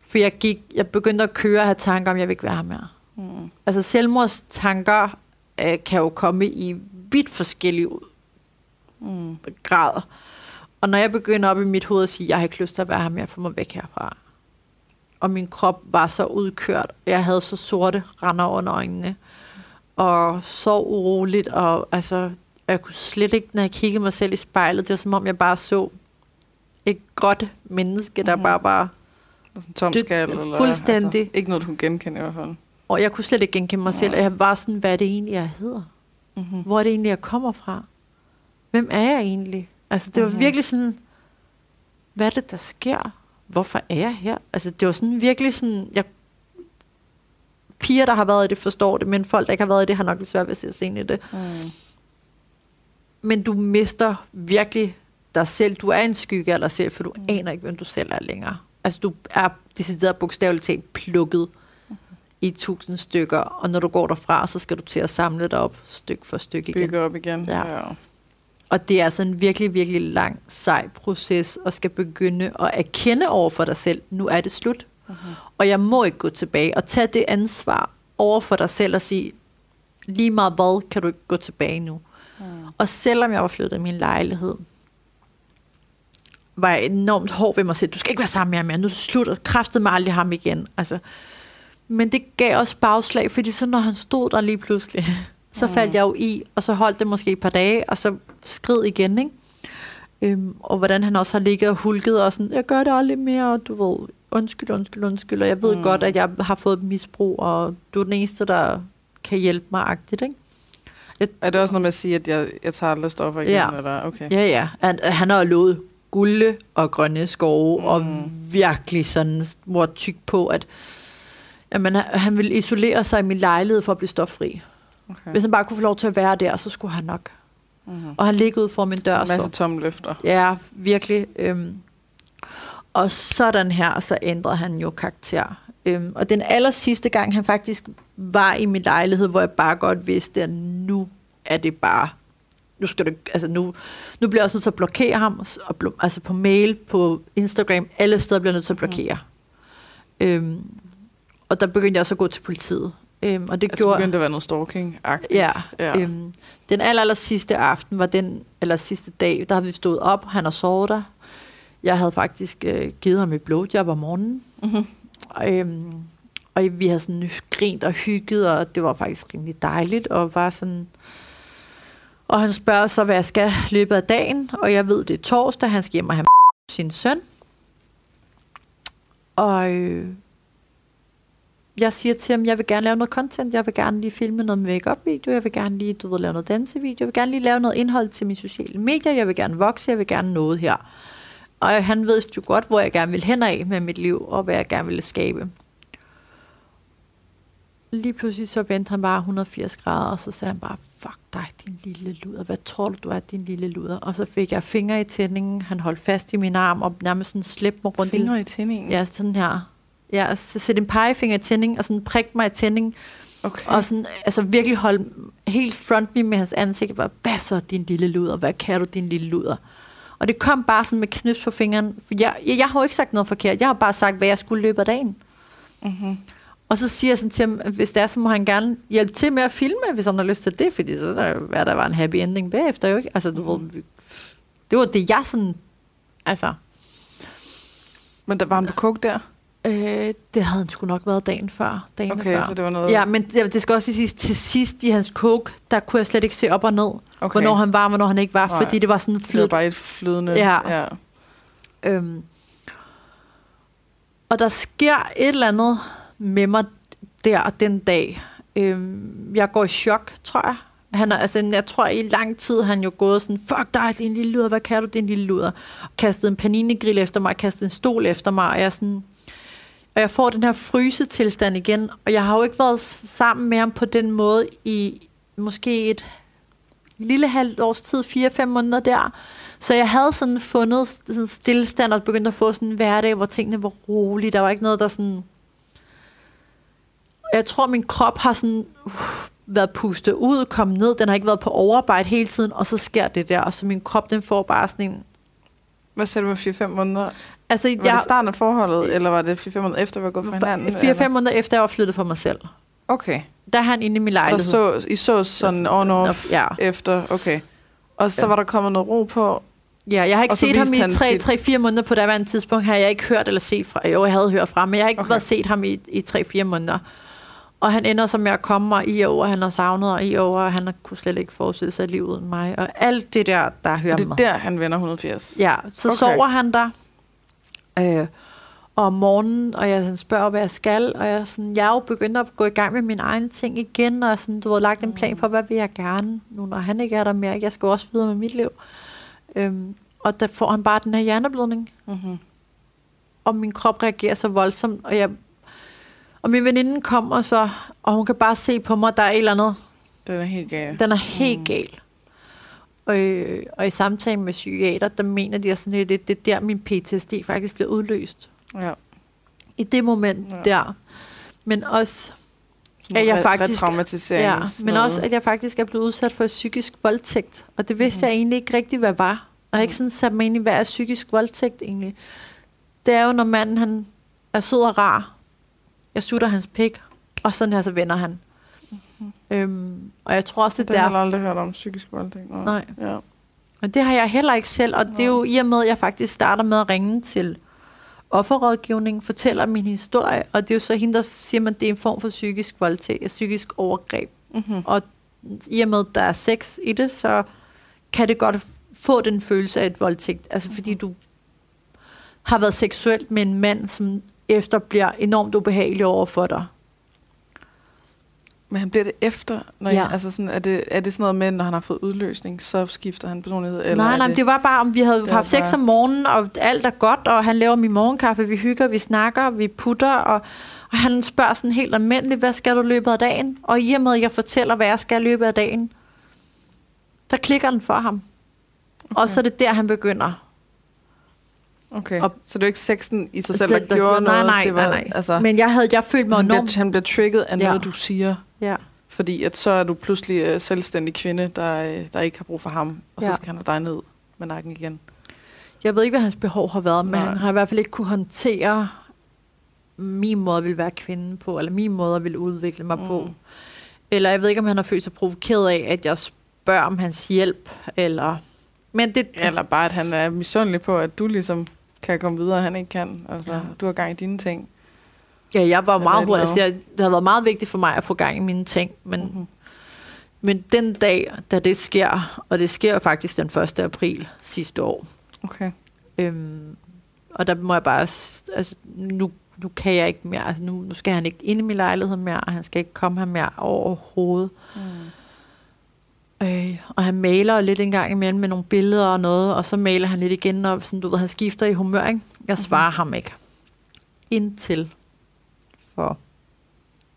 For jeg, gik, jeg begyndte at køre og have tanker om, jeg vil ikke være her mere. Mm. Altså selvmordstanker øh, kan jo komme i vidt forskellige mm. grader. Og når jeg begynder op i mit hoved at sige, jeg har ikke lyst til at være her mere, få mig væk herfra. Og min krop var så udkørt, og jeg havde så sorte render under øjnene. Og så uroligt, og altså, jeg kunne slet ikke, når jeg kiggede mig selv i spejlet, det var som om, jeg bare så et godt menneske, der mm. bare var... Sådan tom skal, eller, fuldstændig. Altså, ikke noget, du kunne genkende i hvert fald. Og jeg kunne slet ikke genkende mig selv, og jeg var sådan, hvad er det egentlig, jeg hedder? Mm-hmm. Hvor er det egentlig, jeg kommer fra? Hvem er jeg egentlig? Altså, det var mm-hmm. virkelig sådan, hvad er det, der sker? Hvorfor er jeg her? Altså, det var sådan virkelig sådan, jeg, piger, der har været i det, forstår det, men folk, der ikke har været i det, har nok lidt svært ved at se ind i det. Mm. Men du mister virkelig dig selv. Du er en skygge af dig selv, for du mm. aner ikke, hvem du selv er længere. Altså, du er decideret bogstaveligt talt plukket mm. i tusind stykker, og når du går derfra, så skal du til at samle dig op stykke for stykke igen. Bygge op igen, ja. ja. Og det er altså en virkelig, virkelig lang, sej proces, og skal begynde at erkende over for dig selv, nu er det slut. Uh-huh. Og jeg må ikke gå tilbage og tage det ansvar over for dig selv og sige, lige meget hvad, kan du ikke gå tilbage nu. Uh-huh. Og selvom jeg var flyttet i min lejlighed, var jeg enormt hård ved mig selv. Du skal ikke være sammen med ham mere. Nu slutter kræftet mig aldrig ham igen. Altså, men det gav også bagslag, fordi så når han stod der lige pludselig, så mm. faldt jeg jo i, og så holdt det måske et par dage, og så skrid igen, ikke? Øhm, og hvordan han også har ligget og hulket, og sådan, jeg gør det aldrig mere, og du ved, undskyld, undskyld, undskyld, og jeg ved mm. godt, at jeg har fået misbrug, og du er den eneste, der kan hjælpe mig, agtigt, ikke? Jeg, er det også noget med at sige, at jeg, jeg tager aldrig stoffer igen? Ja, eller? Okay. ja, ja. Han, han har lovet gulde og grønne skove, mm. og virkelig sådan, hvor tyk på, at jamen, han ville isolere sig i min lejlighed for at blive stoffri. Okay. Hvis han bare kunne få lov til at være der, så skulle han nok. Mm-hmm. Og han ligger ud for min dør. En masse tomme løfter. Ja, virkelig. Øhm. Og sådan her, så ændrede han jo karakter. Øhm. Og den aller sidste gang, han faktisk var i min lejlighed, hvor jeg bare godt vidste, at nu er det bare nu skal du, altså nu, nu bliver jeg også nødt til at blokere ham, og bl- altså på mail, på Instagram, alle steder bliver jeg nødt til at blokere. Mm. Øhm, og der begyndte jeg også at gå til politiet. Øhm, og det altså gjorde, begyndte at være noget stalking -agtigt. Ja. ja. Øhm, den aller, aller sidste aften var den, eller sidste dag, der havde vi stået op, han har sovet der. Jeg havde faktisk øh, givet ham et blowjob om morgenen. Mm-hmm. Øhm, og vi havde sådan grint og hygget, og det var faktisk rimelig dejligt, og var sådan... Og han spørger så, hvad jeg skal løbet af dagen, og jeg ved, det er torsdag, han skal hjem og have sin søn. Og øh, jeg siger til ham, jeg vil gerne lave noget content, jeg vil gerne lige filme noget make-up video, jeg vil gerne lige, du ved, lave noget dansevideo, jeg vil gerne lige lave noget indhold til mine sociale medier, jeg vil gerne vokse, jeg vil gerne noget her. Og han ved jo godt, hvor jeg gerne vil hen af med mit liv, og hvad jeg gerne ville skabe. Lige pludselig så vendte han bare 180 grader, og så sagde han bare, fuck dig, din lille luder. Hvad tror du, du er, din lille luder? Og så fik jeg fingre i tændingen. Han holdt fast i min arm, og nærmest sådan slæbte mig rundt. Fingre i tændingen? Ja, sådan her. Ja, så sætte en pegefinger i tænding, og sådan prikte mig i tænding. Okay. Og sådan, altså virkelig holde helt front me med hans ansigt. Bare, hvad så, din lille luder? Hvad kan du, din lille luder? Og det kom bare sådan med knips på fingeren. For jeg, jeg, jeg har jo ikke sagt noget forkert. Jeg har bare sagt, hvad jeg skulle løbe af dagen. Mm-hmm. Og så siger jeg sådan til ham, at hvis det er, så må han gerne hjælpe til med at filme, hvis han har lyst til det, fordi så er der, der var en happy ending bagefter jo ikke. Altså, du mm. ved, det var det, jeg sådan, altså... Men der var han på kog der? Øh, det havde han sgu nok været dagen før. Dagen okay, før. så det var noget... Ja, men det, det skal også sige, til sidst i hans coke, der kunne jeg slet ikke se op og ned, okay. hvornår han var, og hvornår han ikke var, Nej. fordi det var sådan flyd. Det var bare et flydende... Ja. ja. Øhm, og der sker et eller andet med mig der den dag. Øhm, jeg går i chok, tror jeg. Han er, altså, jeg tror, i lang tid han jo gået sådan, fuck dig, din lille luder, hvad kan du, din lille luder? Kastet en paninegrill efter mig, kastet en stol efter mig, og jeg sådan, og jeg får den her frysetilstand igen, og jeg har jo ikke været sammen med ham på den måde i måske et lille halvt års tid, fire-fem måneder der. Så jeg havde sådan fundet sådan stillestand og begyndt at få sådan en hverdag, hvor tingene var rolige. Der var ikke noget, der sådan... Jeg tror, min krop har sådan uh, været pustet ud, kommet ned. Den har ikke været på overarbejde hele tiden, og så sker det der. Og så min krop, den får bare sådan en... Hvad sagde du med 4-5 måneder? Altså, var jeg, det starten af forholdet, eller var det 4-5 måneder efter, vi var gået fra hinanden? 4-5 måneder efter, jeg var flyttet for mig selv. Okay. Der er han inde i min lejlighed. Og så, I så sådan on-off ja. efter, okay. Og så ja. var der kommet noget ro på. Ja, jeg har ikke set ham i 3-4 sit... måneder på daværende tidspunkt. Har jeg ikke hørt eller set fra. Jo, jeg havde hørt fra, men jeg har ikke okay. været set ham i, i 3-4 måneder. Og han ender så med at komme og i over, han har savnet og i over, og han kunne slet ikke forestille sig livet uden mig. Og alt det der, der hører med. Det er der, han vender 180? Ja, så okay. sover han der. Øh, og om morgenen, og jeg sådan spørger, hvad jeg skal, og jeg, sådan, jeg er jo begyndt at gå i gang med mine egne ting igen, og sådan, du har lagt en plan for, hvad vil jeg gerne, nu når han ikke er der mere. Jeg skal også videre med mit liv. Øhm, og der får han bare den her hjerneblødning. Mm-hmm. Og min krop reagerer så voldsomt, og jeg og min veninde kommer så, og hun kan bare se på mig, der er et eller andet. Den er helt gal. Den er helt mm. gal. Og, øh, og i samtalen med psykiater, der mener de sådan lidt, det, det er der, min PTSD faktisk bliver udløst. Ja. I det moment ja. der. Men også, at jeg faktisk... Ja, men også, at jeg faktisk er blevet udsat for psykisk voldtægt. Og det vidste mm. jeg egentlig ikke rigtig, hvad var. Og jeg har ikke sådan sat mig ind i, hvad er psykisk voldtægt egentlig. Det er jo, når manden han er sød og rar. Jeg sutter hans pik, og sådan her så vender han. Mm-hmm. Øhm, og jeg tror også, det, Det har er jeg derfor. aldrig hørt om psykisk voldtægt. Nå. Nej. Ja. Men det har jeg heller ikke selv, og det er jo i og med, at jeg faktisk starter med at ringe til offerrådgivning, fortæller min historie, og det er jo så hende, der siger, at det er en form for psykisk voldtægt, et psykisk overgreb. Mm-hmm. Og i og med, at der er sex i det, så kan det godt få den følelse af et voldtægt. Altså fordi du har været seksuelt med en mand, som efter bliver enormt ubehagelig over for dig. Men han bliver det efter, når Ja. jeg, altså sådan, er, det, er det sådan noget med, når han har fået udløsning, så skifter han personlighed? Eller nej, nej, det, det var bare, om vi havde haft var sex bare- om morgenen, og alt er godt, og han laver min morgenkaffe, vi hygger, vi snakker, vi putter, og, og han spørger sådan helt almindeligt, hvad skal du i løbet af dagen? Og i og med, at jeg fortæller, hvad jeg skal i løbet af dagen, der klikker den for ham. Okay. Og så er det der, han begynder. Okay, Og- så det er ikke sexen i sig selv, der gjorde nej, noget? nej, det var, nej, nej. Altså, Men jeg havde, jeg følte mig han, enormt... bliver, han bliver trigget af Ja. noget, du siger, Ja. fordi at så er du pludselig uh, selvstændig kvinde, der, uh, der ikke har brug for ham, og Ja. så skal han have dig ned med nakken igen. Jeg ved ikke, hvad hans behov har været, men Nej. han har i hvert fald ikke kunne håndtere min måde at ville være kvinde på, eller min måde at ville udvikle mig mm. på. Eller jeg ved ikke, om han har følt sig provokeret af, at jeg spørger om hans hjælp, eller... Men det... Eller bare, at han er misundelig på, at du ligesom kan komme videre, han ikke kan. Altså, Ja. du har gang i dine ting. Ja, jeg var Eller meget et hurtig. Altså, jeg, det har været meget vigtigt for mig at få gang i mine ting, men, mm. Mm-hmm. men den dag, da det sker, og det sker faktisk den 1. april sidste år, Okay. Øhm, og der må jeg bare, altså nu, nu kan jeg ikke mere, altså nu, nu skal han ikke ind i min lejlighed mere, og han skal ikke komme her mere overhovedet. Mm. Øh, og han maler lidt en gang imellem med nogle billeder og noget, og så maler han lidt igen, og sådan, du ved, han skifter i humør, ikke? Jeg svarer ham ikke. Indtil for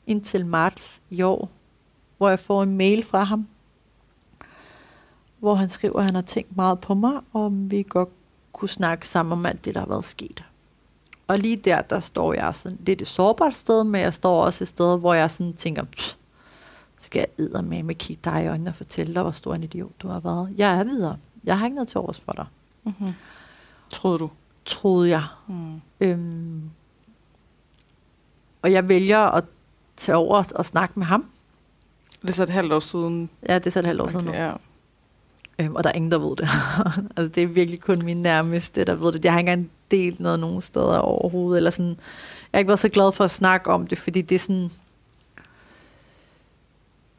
indtil marts i år, hvor jeg får en mail fra ham, hvor han skriver, at han har tænkt meget på mig, og om vi godt kunne snakke sammen om alt det, der har været sket. Og lige der, der står jeg sådan lidt et sårbart sted, men jeg står også et sted, hvor jeg sådan tænker, "Pff, skal jeg med med kigge dig i øjnene og fortælle dig, hvor stor en idiot du har været. Jeg er videre. Jeg har ikke noget til overs for dig. Mm-hmm. Troede du? Troede jeg. Mm. Øhm, og jeg vælger at tage over og snakke med ham. Det er så et halvt år siden. Ja, det er så et halvt år siden nu. ja. Øhm, og der er ingen, der ved det. altså, det er virkelig kun min nærmeste, der ved det. Jeg har ikke engang delt noget nogen steder overhovedet. Eller sådan. Jeg har ikke været så glad for at snakke om det, fordi det er sådan...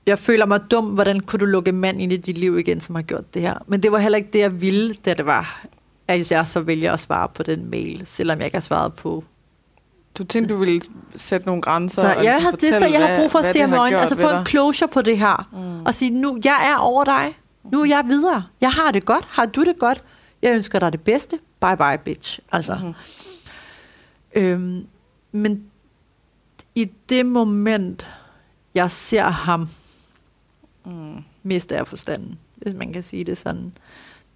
Jeg føler mig dum, hvordan kunne du lukke en mand ind i dit liv igen, som har gjort det her. Men det var heller ikke det, jeg ville, da det var, at jeg så vælger at svare på den mail, selvom jeg ikke har svaret på Du tænkte, du ville sætte nogle grænser Så og jeg, ligesom har, det, så jeg har brug for at se ham i øjnene, altså få en closure på det her. Mm. Og sige, nu, jeg er over dig. Nu er jeg videre. Jeg har det godt. Har du det godt? Jeg ønsker dig det bedste. Bye bye, bitch. Altså. Mhm. Øhm, men i det moment, jeg ser ham, Mm. mister jeg forstanden, hvis man kan sige det sådan.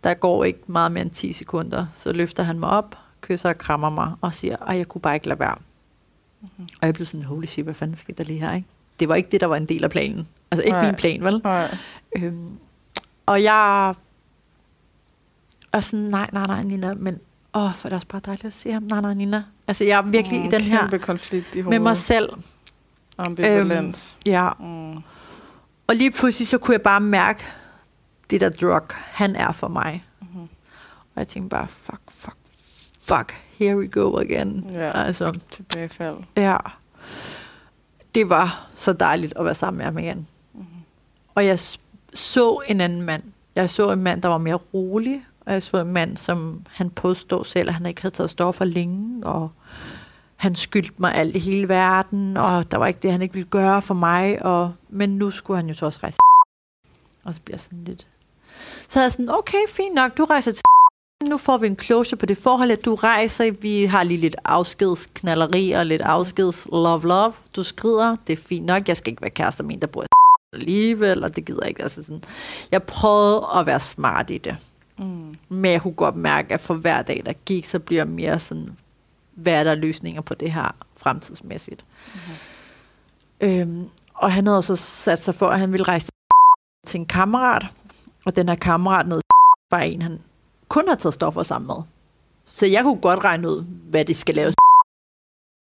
Der går ikke meget mere end 10 sekunder, så løfter han mig op, kysser og krammer mig, og siger, at jeg kunne bare ikke lade være. Mhm. Og jeg blev sådan, holy shit, hvad fanden skete der lige her, ikke? Det var ikke det, der var en del af planen. Altså ikke Nej. min plan, vel? Nej. Øhm, og jeg er sådan, nej, nej, nej, Nina, men åh, for det er også bare dejligt at se ham. Nej, nej, Nina. Altså, jeg er virkelig Mm, i den her konflikt i med hovedet. mig selv. Ambivalens. Ja, Mm. Og lige pludselig, så kunne jeg bare mærke, det der drug, han er for mig. Mhm. Og jeg tænkte bare, fuck, fuck, fuck, here we go again. Ja. Altså, Tilbagefald. ja. Det var så dejligt at være sammen med ham igen. Mhm. Og jeg så en anden mand. Jeg så en mand, der var mere rolig. Og jeg så en mand, som han påstod selv, at han ikke havde taget stoffer længe. Og han skyldte mig alt i hele verden. Og der var ikke det, han ikke ville gøre for mig. Og, men nu skulle han jo så også rejse. Og så bliver jeg sådan lidt... Så er jeg sådan, okay, fint nok, du rejser til nu får vi en closure på det forhold, at du rejser. Vi har lige lidt afskedsknalleri og lidt afskeds love love. Du skrider, det er fint nok. Jeg skal ikke være kærester med en, der bor i alligevel, og det gider jeg ikke. Altså sådan. Jeg prøvede at være smart i det. Mm. Men jeg kunne godt mærke, at for hver dag, der gik, så bliver jeg mere sådan, hvad er der løsninger på det her fremtidsmæssigt. Mm-hmm. Øhm, og han havde så sat sig for, at han ville rejse til en kammerat, og den her kammerat noget var en, han kun har taget stoffer sammen med. Så jeg kunne godt regne ud, hvad det skal laves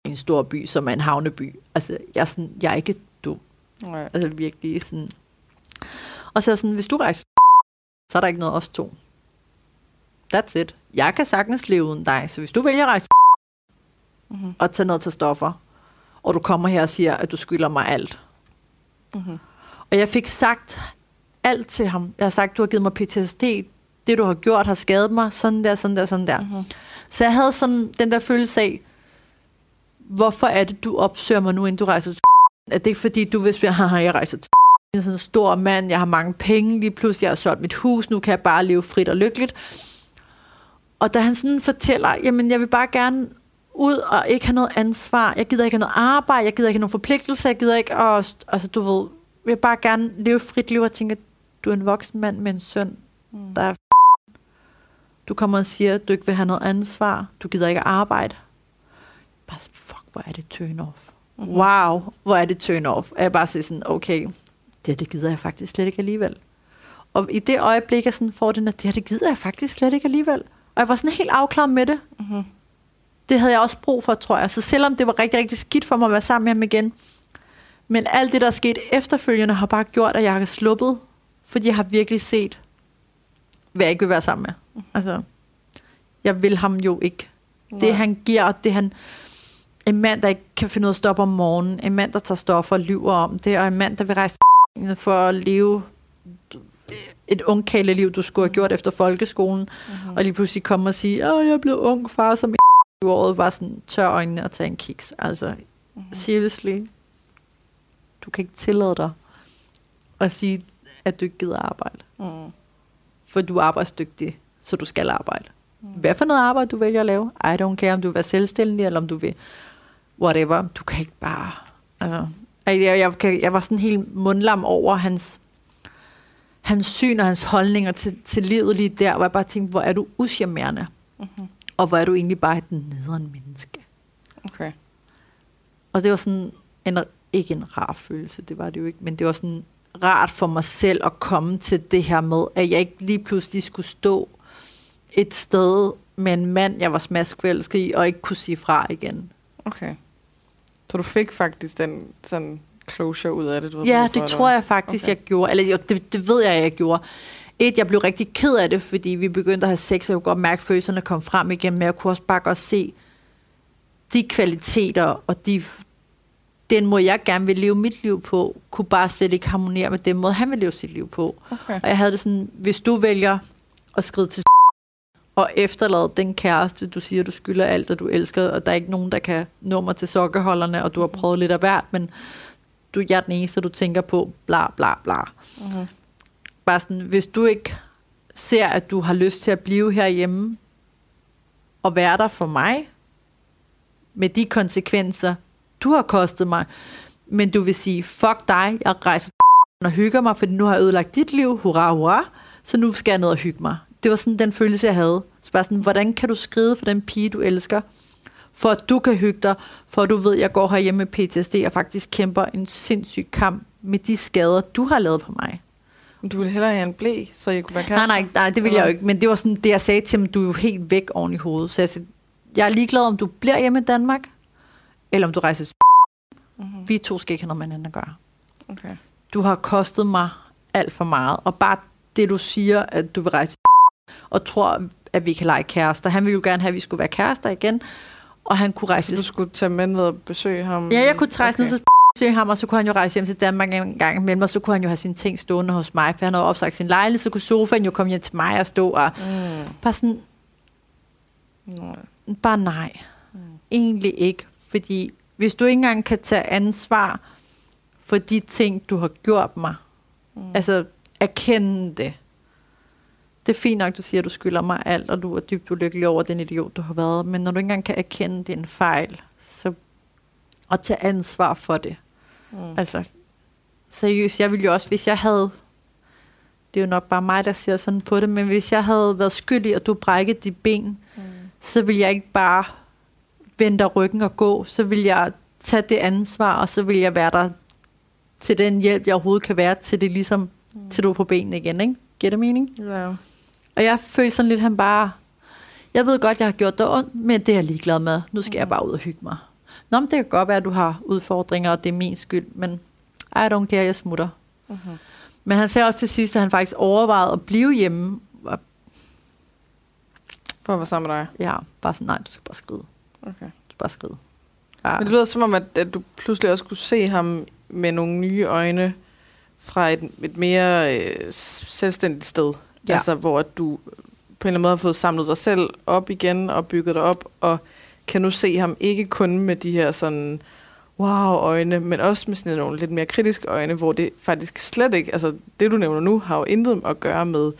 i en stor by, som er en havneby. Altså, jeg er, sådan, jeg er ikke dum. Nej. Altså virkelig sådan. Og så er sådan, hvis du rejser så er der ikke noget os to. That's it. Jeg kan sagtens leve uden dig, så hvis du vælger at rejse Og tage noget til stoffer, og du kommer her og siger, at du skylder mig alt. Mhm. Og jeg fik sagt alt til ham. Jeg har sagt, du har givet mig PTSD. Det, du har gjort, har skadet mig. Sådan der, sådan der, sådan der. Mhm. Så jeg havde sådan den der følelse af, hvorfor er det, du opsøger mig nu, inden du rejser til Er det fordi, du vil sige, haha, jeg rejser til jeg er sådan en stor mand, jeg har mange penge, lige pludselig jeg har solgt mit hus, nu kan jeg bare leve frit og lykkeligt. Og da han sådan fortæller, jamen jeg vil bare gerne ud og ikke have noget ansvar, jeg gider ikke have noget arbejde, jeg gider ikke have nogen forpligtelse, jeg gider ikke, og, altså du ved, jeg vil bare gerne leve et frit liv og tænke, at du er en voksen mand med en søn, Mm. der er du kommer og siger, at du ikke vil have noget ansvar, du gider ikke arbejde. Bare sådan, fuck, hvor er det turn off. Mhm. Wow, hvor er det turn off. Og jeg bare siger sådan, okay, det det gider jeg faktisk slet ikke alligevel. Og i det øjeblik, jeg sådan får den, at det her, det gider jeg faktisk slet ikke alligevel. Og jeg var sådan helt afklaret med det. Mhm. Det havde jeg også brug for, tror jeg. Så selvom det var rigtig, rigtig skidt for mig at være sammen med ham igen, men alt det, der er sket efterfølgende, har bare gjort, at jeg har sluppet, fordi jeg har virkelig set, hvad jeg ikke vil være sammen med. Altså, jeg vil ham jo ikke. Det Nej. han giver, og det han... En mand, der ikke kan finde ud af at stoppe om morgenen. En mand, der tager stoffer og lyver om det. Og en mand, der vil rejse for at leve et ungkaleliv, du skulle have gjort efter folkeskolen. Mhm. Og lige pludselig komme og sige, åh, jeg er blevet ung far som året. Bare sådan tør øjnene og tage en kiks. Altså, Mhm. seriously. Du kan ikke tillade dig at sige, at du ikke gider arbejde. Mm. For du er arbejdsdygtig, så du skal arbejde. Mm. Hvad for noget arbejde du vælger at lave? I don't care, om du vil være selvstændig, eller om du vil whatever. Du kan ikke bare... Altså, jeg, jeg, jeg, var sådan helt mundlam over hans, hans syn og hans holdninger til, til livet lige der, hvor jeg bare tænkte, hvor er du uschammerende, Mhm. Og hvor er du egentlig bare et nederen menneske. Okay. Og det var sådan en, ikke en rar følelse, det var det jo ikke, men det var sådan rart for mig selv at komme til det her med, at jeg ikke lige pludselig skulle stå et sted med en mand, jeg var smaskvælsket i, og ikke kunne sige fra igen. Okay. Så du fik faktisk den sådan closure ud af det? Du havde Ja, det tror jeg faktisk, okay. jeg gjorde. Eller jo, det, det ved jeg, jeg gjorde. Et, jeg blev rigtig ked af det, fordi vi begyndte at have sex, og jeg kunne godt mærke, at følelserne kom frem igen, men jeg kunne også bare godt se de kvaliteter og de, den måde, jeg gerne vil leve mit liv på, kunne bare slet ikke harmonere med den måde, han vil leve sit liv på. Okay. Og jeg havde det sådan, hvis du vælger at skride til og efterlade den kæreste, du siger, du skylder alt, og du elsker, og der er ikke nogen, der kan nå mig til sokkeholderne, og du har prøvet lidt af hvert, men du jeg er den eneste, du tænker på, bla bla bla. Mhm. Bare sådan, hvis du ikke ser, at du har lyst til at blive herhjemme, og være der for mig, med de konsekvenser, du har kostet mig, men du vil sige, fuck dig, jeg rejser og hygger mig, fordi nu har jeg ødelagt dit liv, hurra, hurra, så nu skal jeg ned og hygge mig. Det var sådan den følelse, jeg havde. Så bare sådan, hvordan kan du skride for den pige, du elsker, for at du kan hygge dig, for at du ved, at jeg går herhjemme med PTSD og faktisk kæmper en sindssyg kamp med de skader, du har lavet på mig. Du ville hellere have en blæ, så I kunne være Nej, kærester? nej, nej, det vil jeg jo ikke. Men det var sådan det, jeg sagde til ham, du er jo helt væk oven i hovedet. Så jeg, sagde, jeg er ligeglad, om du bliver hjemme i Danmark, eller om du rejser til Mhm. Vi to skal ikke have noget med hinanden at gøre. Okay. Du har kostet mig alt for meget. Og bare det, du siger, at du vil rejse og tror, at vi kan lege kærester. Han ville jo gerne have, at vi skulle være kærester igen. Og han kunne rejse Så du skulle tage med ned og besøge ham? Ja, jeg kunne rejse okay. ned til besøge ham, og så kunne han jo rejse hjem til Danmark en gang imellem, og så kunne han jo have sine ting stående hos mig, for han havde opsagt sin lejlighed, så kunne sofaen jo komme hjem til mig og stå, og Mm. bare sådan, Nej. bare nej. Mm. Egentlig ikke, fordi hvis du ikke engang kan tage ansvar for de ting, du har gjort mig, Mm. altså erkende det. Det er fint nok, du siger, at du skylder mig alt, og du er dybt ulykkelig over den idiot, du har været, men når du ikke engang kan erkende din fejl, og tage ansvar for det. Mm. Altså, seriøst, jeg ville jo også, hvis jeg havde, det er jo nok bare mig, der siger sådan på det, men hvis jeg havde været skyldig, og du brækket dit ben, Mm. så ville jeg ikke bare vende ryggen og gå, så vil jeg tage det ansvar, og så vil jeg være der til den hjælp, jeg overhovedet kan være, til det ligesom, Mm. til du er på benene igen, ikke? Giver det mening? Ja. Og jeg føler sådan lidt, han bare, jeg ved godt, jeg har gjort det ondt, men det er jeg ligeglad med. Nu skal jeg Mm. bare ud og hygge mig. Nå, men det kan godt være, at du har udfordringer, og det er min skyld, men I don't care, jeg smutter. Mm-hmm. Men han sagde også til sidst, at han faktisk overvejede at blive hjemme. Og For at være sammen med dig. ja, bare sådan, nej, du skal bare skride. Okay. Du skal bare skride. Ja. Men det lyder som om, at, at du pludselig også kunne se ham med nogle nye øjne fra et, et mere øh, selvstændigt sted. Ja. Altså, hvor du på en eller anden måde har fået samlet dig selv op igen og bygget dig op, og kan nu se ham ikke kun med de her sådan wow-øjne, men også med sådan nogle lidt mere kritiske øjne, hvor det faktisk slet ikke, altså det du nævner nu, har jo intet at gøre med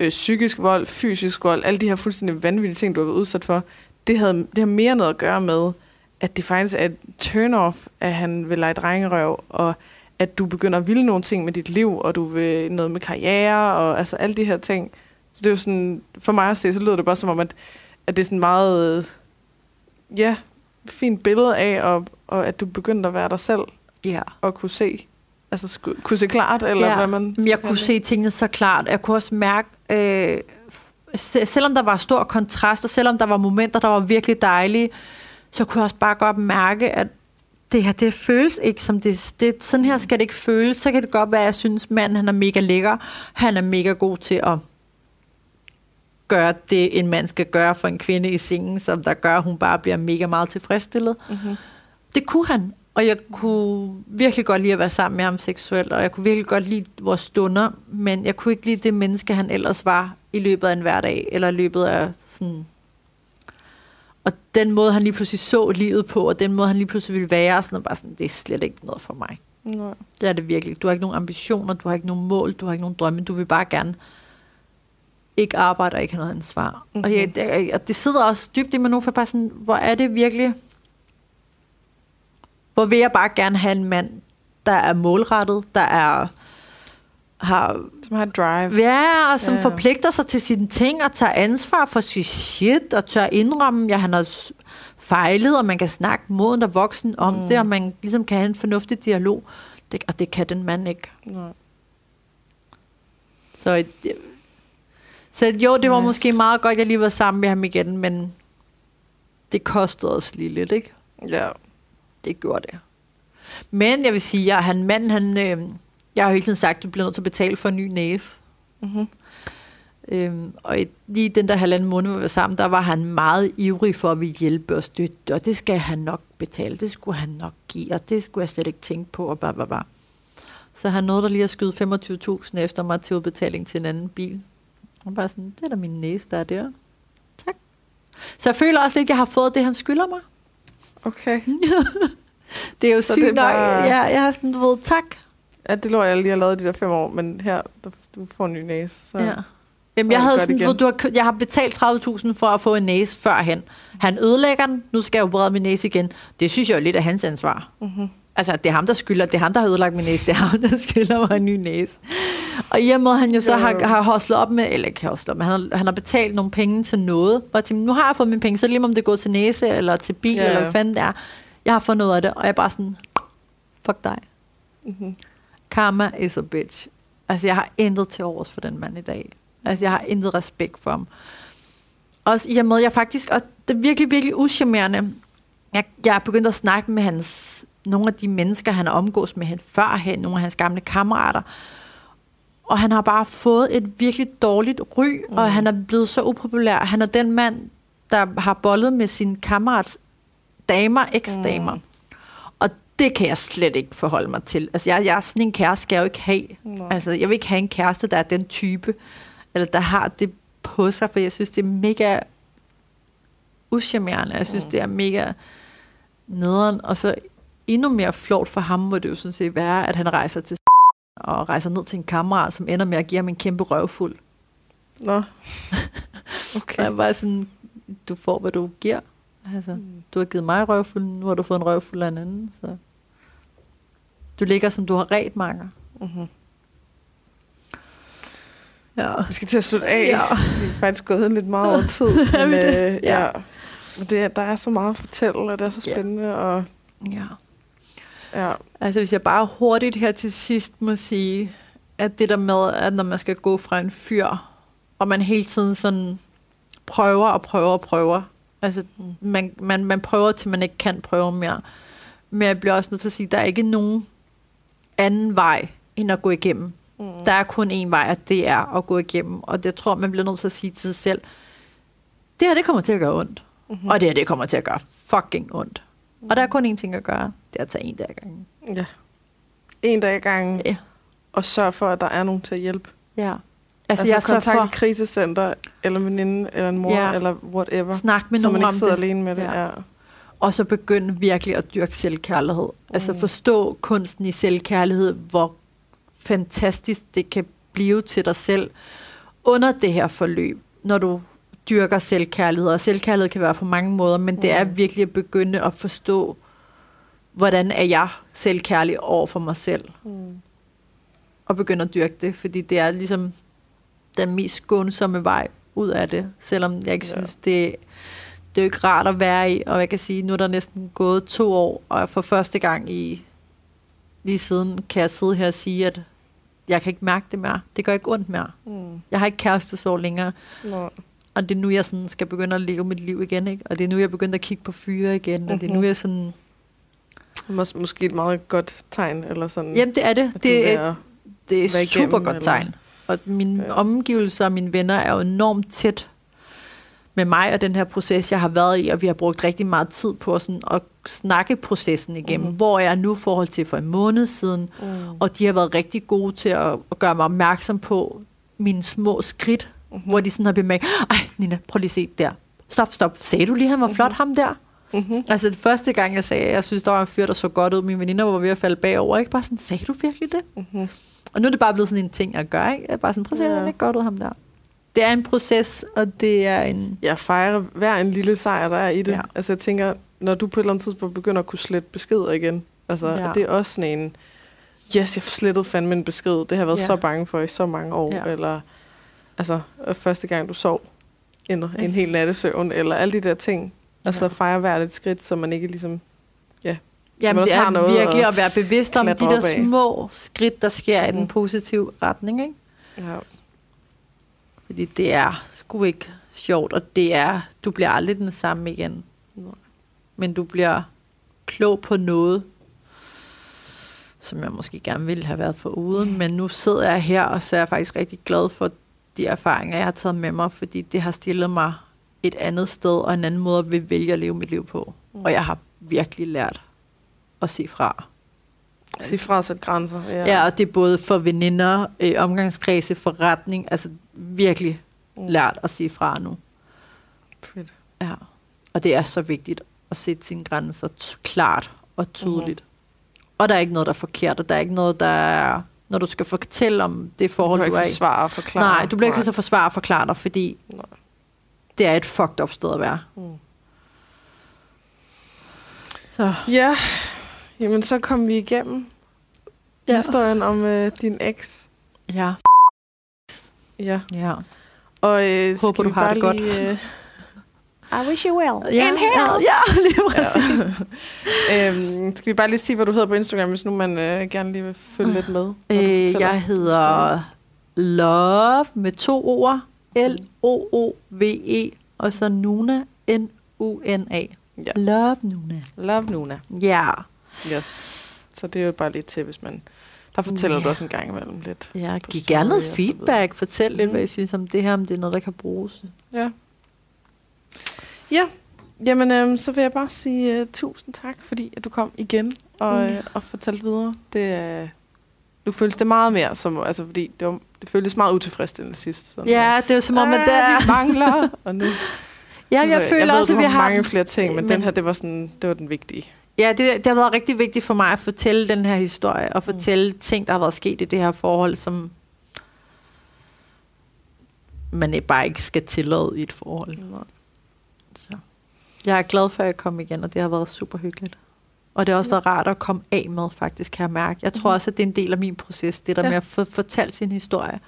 øh, psykisk vold, fysisk vold, alle de her fuldstændig vanvittige ting, du har været udsat for. Det, havde, det har mere noget at gøre med, at det faktisk er et turn-off, at han vil lege drengerøv, og at du begynder at ville nogle ting med dit liv, og du vil noget med karriere, og altså alle de her ting. Så det er jo sådan, for mig at se, så lyder det bare som om, at, at det er sådan meget, øh, ja, fint billede af, og, og at du begyndte at være dig selv, ja. og kunne se, altså sku, kunne se klart, eller Ja, hvad man... Jeg kunne det. se tingene så klart. Jeg kunne også mærke, øh, se- selvom der var stor kontrast, og selvom der var momenter, der var virkelig dejlige, så kunne jeg også bare godt mærke, at det her, det føles ikke som det, det. Sådan her skal det ikke føles. Så kan det godt være, at jeg synes, manden han er mega lækker. Han er mega god til at gøre det, en mand skal gøre for en kvinde i sengen, som der gør, at hun bare bliver mega meget tilfredsstillet. Mhm. Det kunne han, og jeg kunne virkelig godt lide at være sammen med ham seksuelt, og jeg kunne virkelig godt lide vores stunder, men jeg kunne ikke lide det menneske, han ellers var i løbet af en hverdag, eller i løbet af sådan... Og den måde, han lige pludselig så livet på, og den måde, han lige pludselig ville være, sådan, og bare sådan, det er slet ikke noget for mig. Nej. Det er det virkelig. Du har ikke nogen ambitioner, du har ikke nogen mål, du har ikke nogen drømme, du vil bare gerne ikke arbejde og ikke have noget ansvar. Mm-hmm. Og, jeg, det, og det sidder også dybt i mig nu, for bare sådan, hvor er det virkelig... Hvor vil jeg bare gerne have en mand, der er målrettet, der er har Som har drive. Ja, og som Ja. ja. forpligter sig til sine ting og tager ansvar for sit shit og tør indrømme, at han har fejlet, og man kan snakke moden og voksen om Mm. det, og man ligesom kan have en fornuftig dialog. Det, og det kan den mand ikke. Nej. Så, et- det, så jo, det var Nice. måske meget godt, at jeg lige var sammen med ham igen, men det kostede os lige lidt, ikke? Ja. Det gjorde det. Men jeg vil sige, at han mand, han, øh, jeg har jo hele tiden sagt, at du bliver nødt til at betale for en ny næse. Mm-hmm. Øhm, og i, lige den der halvanden måned, vi var sammen, der var han meget ivrig for at vi hjælpe og støtte, og det skal han nok betale, det skulle han nok give, og det skulle jeg slet ikke tænke på, og bla, bla, bla. Så han nåede der lige at skyde 25.000 efter mig til udbetaling til en anden bil. Og bare sådan, det er da min næse, der er der. Tak. Så jeg føler også lidt, at jeg har fået det, han skylder mig. Okay. Det er jo Så sygt det er nok. Ja, jeg har sådan, du ved, tak. Ja, det lå jeg lige har lavet de der fem år, men her, du, du får en ny næse. Så. Ja. Jamen, jeg, havde sådan, ved, du har, jeg har betalt 30.000 for at få en næse førhen. Han ødelægger den, nu skal jeg jo brede min næse igen. Det synes jeg jo lidt er hans ansvar. Mm-hmm. Altså, det er ham, der skylder. Det er ham, der har ødelagt min næse. Det er ham, der skylder mig en ny næse. Og i og med, han jo så har, har hoslet op med, eller ikke hoslet op, men han har, han har betalt nogle penge til noget. Hvor jeg tænkte, nu har jeg fået mine penge, så lige om det går til næse, eller til bil, Ja, ja. eller hvad fanden det er. Jeg har fået noget af det, og jeg er bare sådan, fuck dig. Mm-hmm. Karma is a bitch. Altså, jeg har intet til overs for den mand i dag. Altså, jeg har intet respekt for ham. Også i og med, jeg faktisk, og det er virkelig, virkelig uschammerende. Jeg, jeg er begyndt at snakke med hans, nogle af de mennesker, han har omgås med hen førhen, nogle af hans gamle kammerater. Og han har bare fået et virkelig dårligt ry, mm. og han er blevet så upopulær. Han er den mand, der har bollet med sin kammerats damer, eksdamer. Mm. Og det kan jeg slet ikke forholde mig til. Altså, jeg, jeg er sådan en kæreste, skal jeg jo ikke have. Nej. Altså, jeg vil ikke have en kæreste, der er den type, eller der har det på sig, for jeg synes, det er mega uschammerende. Jeg synes, Mm. det er mega nederen. Og så endnu mere flot for ham, hvor det jo sådan set være, at han rejser til og rejser ned til en kammerat, som ender med at give ham en kæmpe røvfuld. Nå. Okay. jeg var sådan, du får, hvad du giver. Altså, Mm. du har givet mig røvfuld, nu har du fået en røvfuld af en anden. Så. Du ligger, som du har ret, Marker. Mm-hmm. Ja. Vi skal til at slutte af. Ja. Vi er faktisk gået lidt meget over tid. Men, øh, ja. Ja. Men det, er- der er så meget at fortælle, og det er så Ja. spændende. Og, ja. Ja. Altså, hvis jeg bare hurtigt her til sidst må sige, at det der med, at når man skal gå fra en fyr, og man hele tiden sådan prøver og prøver og prøver, Altså, Mm. man, man, man prøver, til man ikke kan prøve mere. Men jeg bliver også nødt til at sige, at der er ikke nogen anden vej, end at gå igennem. Mm. Der er kun én vej, og det er at gå igennem. Og det tror man bliver nødt til at sige til sig selv, det her, det kommer til at gøre ondt. Mm-hmm. Og det her, det kommer til at gøre fucking ondt. Og der er kun én ting at gøre, det er at tage en dag ad gangen. Ja. En dag i gangen, Ja. og sørg for, at der er nogen til at hjælpe. Ja. Altså, Altså, jeg altså kontakt for et krisecenter, eller en veninde, eller en mor, Ja. eller whatever. snak med så man nogen ikke om sidder det. alene med det. Ja. Ja. Og så begynde virkelig at dyrke selvkærlighed. Mm. Altså Mm. forstå kunsten i selvkærlighed, hvor fantastisk det kan blive til dig selv under det her forløb, når du dyrker selvkærlighed. Og selvkærlighed kan være på mange måder, men det er Mm. virkelig at begynde at forstå, hvordan er jeg selvkærlig over for mig selv. Mm. Og begynde at dyrke det, fordi det er ligesom den mest skånsomme vej ud af det. Selvom jeg ikke Ja. synes, det, det er jo ikke rart at være i. Og jeg kan sige, nu er der næsten gået to år, og for første gang i lige siden kan jeg sidde her og sige, at jeg kan ikke mærke det mere. Det gør ikke ondt mere. Mm. Jeg har ikke kærestesorg længere. Nå. Og det er nu, jeg sådan skal begynde at leve mit liv igen. Ikke? Og det er nu, jeg begynder at kigge på fyre igen. Og det er nu, Mhm. jeg sådan... Mås- måske et meget godt tegn, eller sådan. Jamen, det er det. er Det, er- det er super igennem, godt eller- tegn. Og mine Ja. omgivelser og mine venner er jo enormt tæt med mig og den her proces, jeg har været i, og vi har brugt rigtig meget tid på sådan at snakke processen igennem. Mm. Hvor er jeg nu i forhold til for en måned siden? Mm. Og de har været rigtig gode til at, at gøre mig opmærksom på mine små skridt, mm-hmm. hvor de sådan har bemærket, ej Nina, prøv lige at se der. Stop, stop. Sagde du lige, han var flot, Mhm. ham der? Mm-hmm. Altså det første gang, jeg sagde, at jeg synes, der var en fyr, der så godt ud. Mine veninder var ved at falde bagover. Ikke bare sådan, sagde du virkelig det? Mm-hmm. Og nu er det bare blevet sådan en ting at gøre, ikke? Jeg er bare sådan, prøv at se, han er godt ud, ham der. Det er en proces, og det er en... Jeg fejrer hver en lille sejr, der er i det. Ja. Altså jeg tænker, når du på et eller andet tidspunkt begynder at kunne slette beskeder igen, altså ja. Det er også sådan en, yes, jeg slettede fandme en besked. Det har jeg været ja. Så bange for i så mange år. Ja. Eller altså første gang du sov en, en hel nattesøvn, eller alle de der ting. Altså Ja. fejre hvert et skridt, så man ikke ligesom... Jamen, også det er noget virkelig at at være bevidst om de der små skridt, der sker i Mhm. den positive retning, ikke? Ja. Fordi det er sgu ikke sjovt, og det er, du bliver aldrig den samme igen. Nej. Men du bliver klog på noget, som jeg måske gerne ville have været for uden, men nu sidder jeg her, og så er jeg faktisk rigtig glad for de erfaringer, jeg har taget med mig, fordi det har stillet mig et andet sted, og en anden måde vil vælge at leve mit liv på. Mm. Og jeg har virkelig lært at se fra. Sig fra at sætte grænser. Ja. Ja, og det er både for veninder, øh, omgangskredse, forretning, altså virkelig Mm. lært at sige fra nu. Fedt. Ja. Og det er så vigtigt at sætte sine grænser t- klart og tydeligt. Mm-hmm. Og der er ikke noget, der er forkert, og der er ikke noget, der er... Når du skal fortælle om det Du forhold, du, ikke er i. forsvare og forklare. Nej, du bliver ikke nødt til at forsvare og forklare dig, fordi Nej. Det er et fucked up sted at være. Mm. Så Ja, jamen så kom vi igennem ja. Ja. historien om øh, din eks. ja, Ja. ja. Og øh, Håber, du har bare det godt. lige, Øh... I wish you well. Ja, ja, ja, lige præcis. øhm, skal vi bare lige sige, hvad du hedder på Instagram, hvis nu man øh, gerne lige vil følge lidt med? Øh, jeg hedder Love med to ord. L-O-O-V-E. Og så Nuna. N-U-N-A. Ja. Love Nuna. Love Nuna. Ja. Yes. Så det er jo bare lige til, hvis man... Der fortæller Ja. du også en gang imellem lidt. Ja, giv gerne noget feedback. Fortæl lidt, Mhm. hvad I synes om det her, om det er noget, der kan bruges. Ja. Ja. Jamen, øhm, så vil jeg bare sige uh, tusind tak, fordi at du kom igen og, Mm. øh, og fortalte videre. Det, øh, nu føles det meget mere som, altså fordi det, var, det føltes meget utilfredsstillende sidst. Sådan, Ja, det er jo som om, at "Ah, der... vi mangler. og nu, Ja, jeg føler jeg ved, også, at vi har mange flere ting, men, men men- den her, det var, sådan, det var den vigtige. Ja, det, det har været rigtig vigtigt for mig at fortælle den her historie, og fortælle mm. ting, der har været sket i det her forhold, som man ikke- bare ikke skal tillade i et forhold. Nej. Så. Jeg er glad for, at jeg kom igen, og det har været super hyggeligt. Og det har også været rart at komme af med, faktisk, kan jeg mærke. Jeg tror Mhm. også, at det er en del af min proces, det der Ja. med at få fortalt sin historie.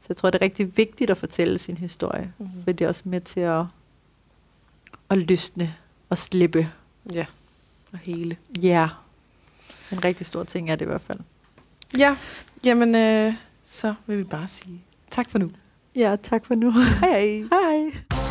Så jeg tror, det er rigtig vigtigt at fortælle sin historie, Mhm. for det er også med til at, at løsne og slippe. Ja, og hele. Ja, en rigtig stor ting er det i hvert fald. Ja, jamen øh, så vil vi bare sige tak for nu. Ja, tak for nu. Hej. Hej.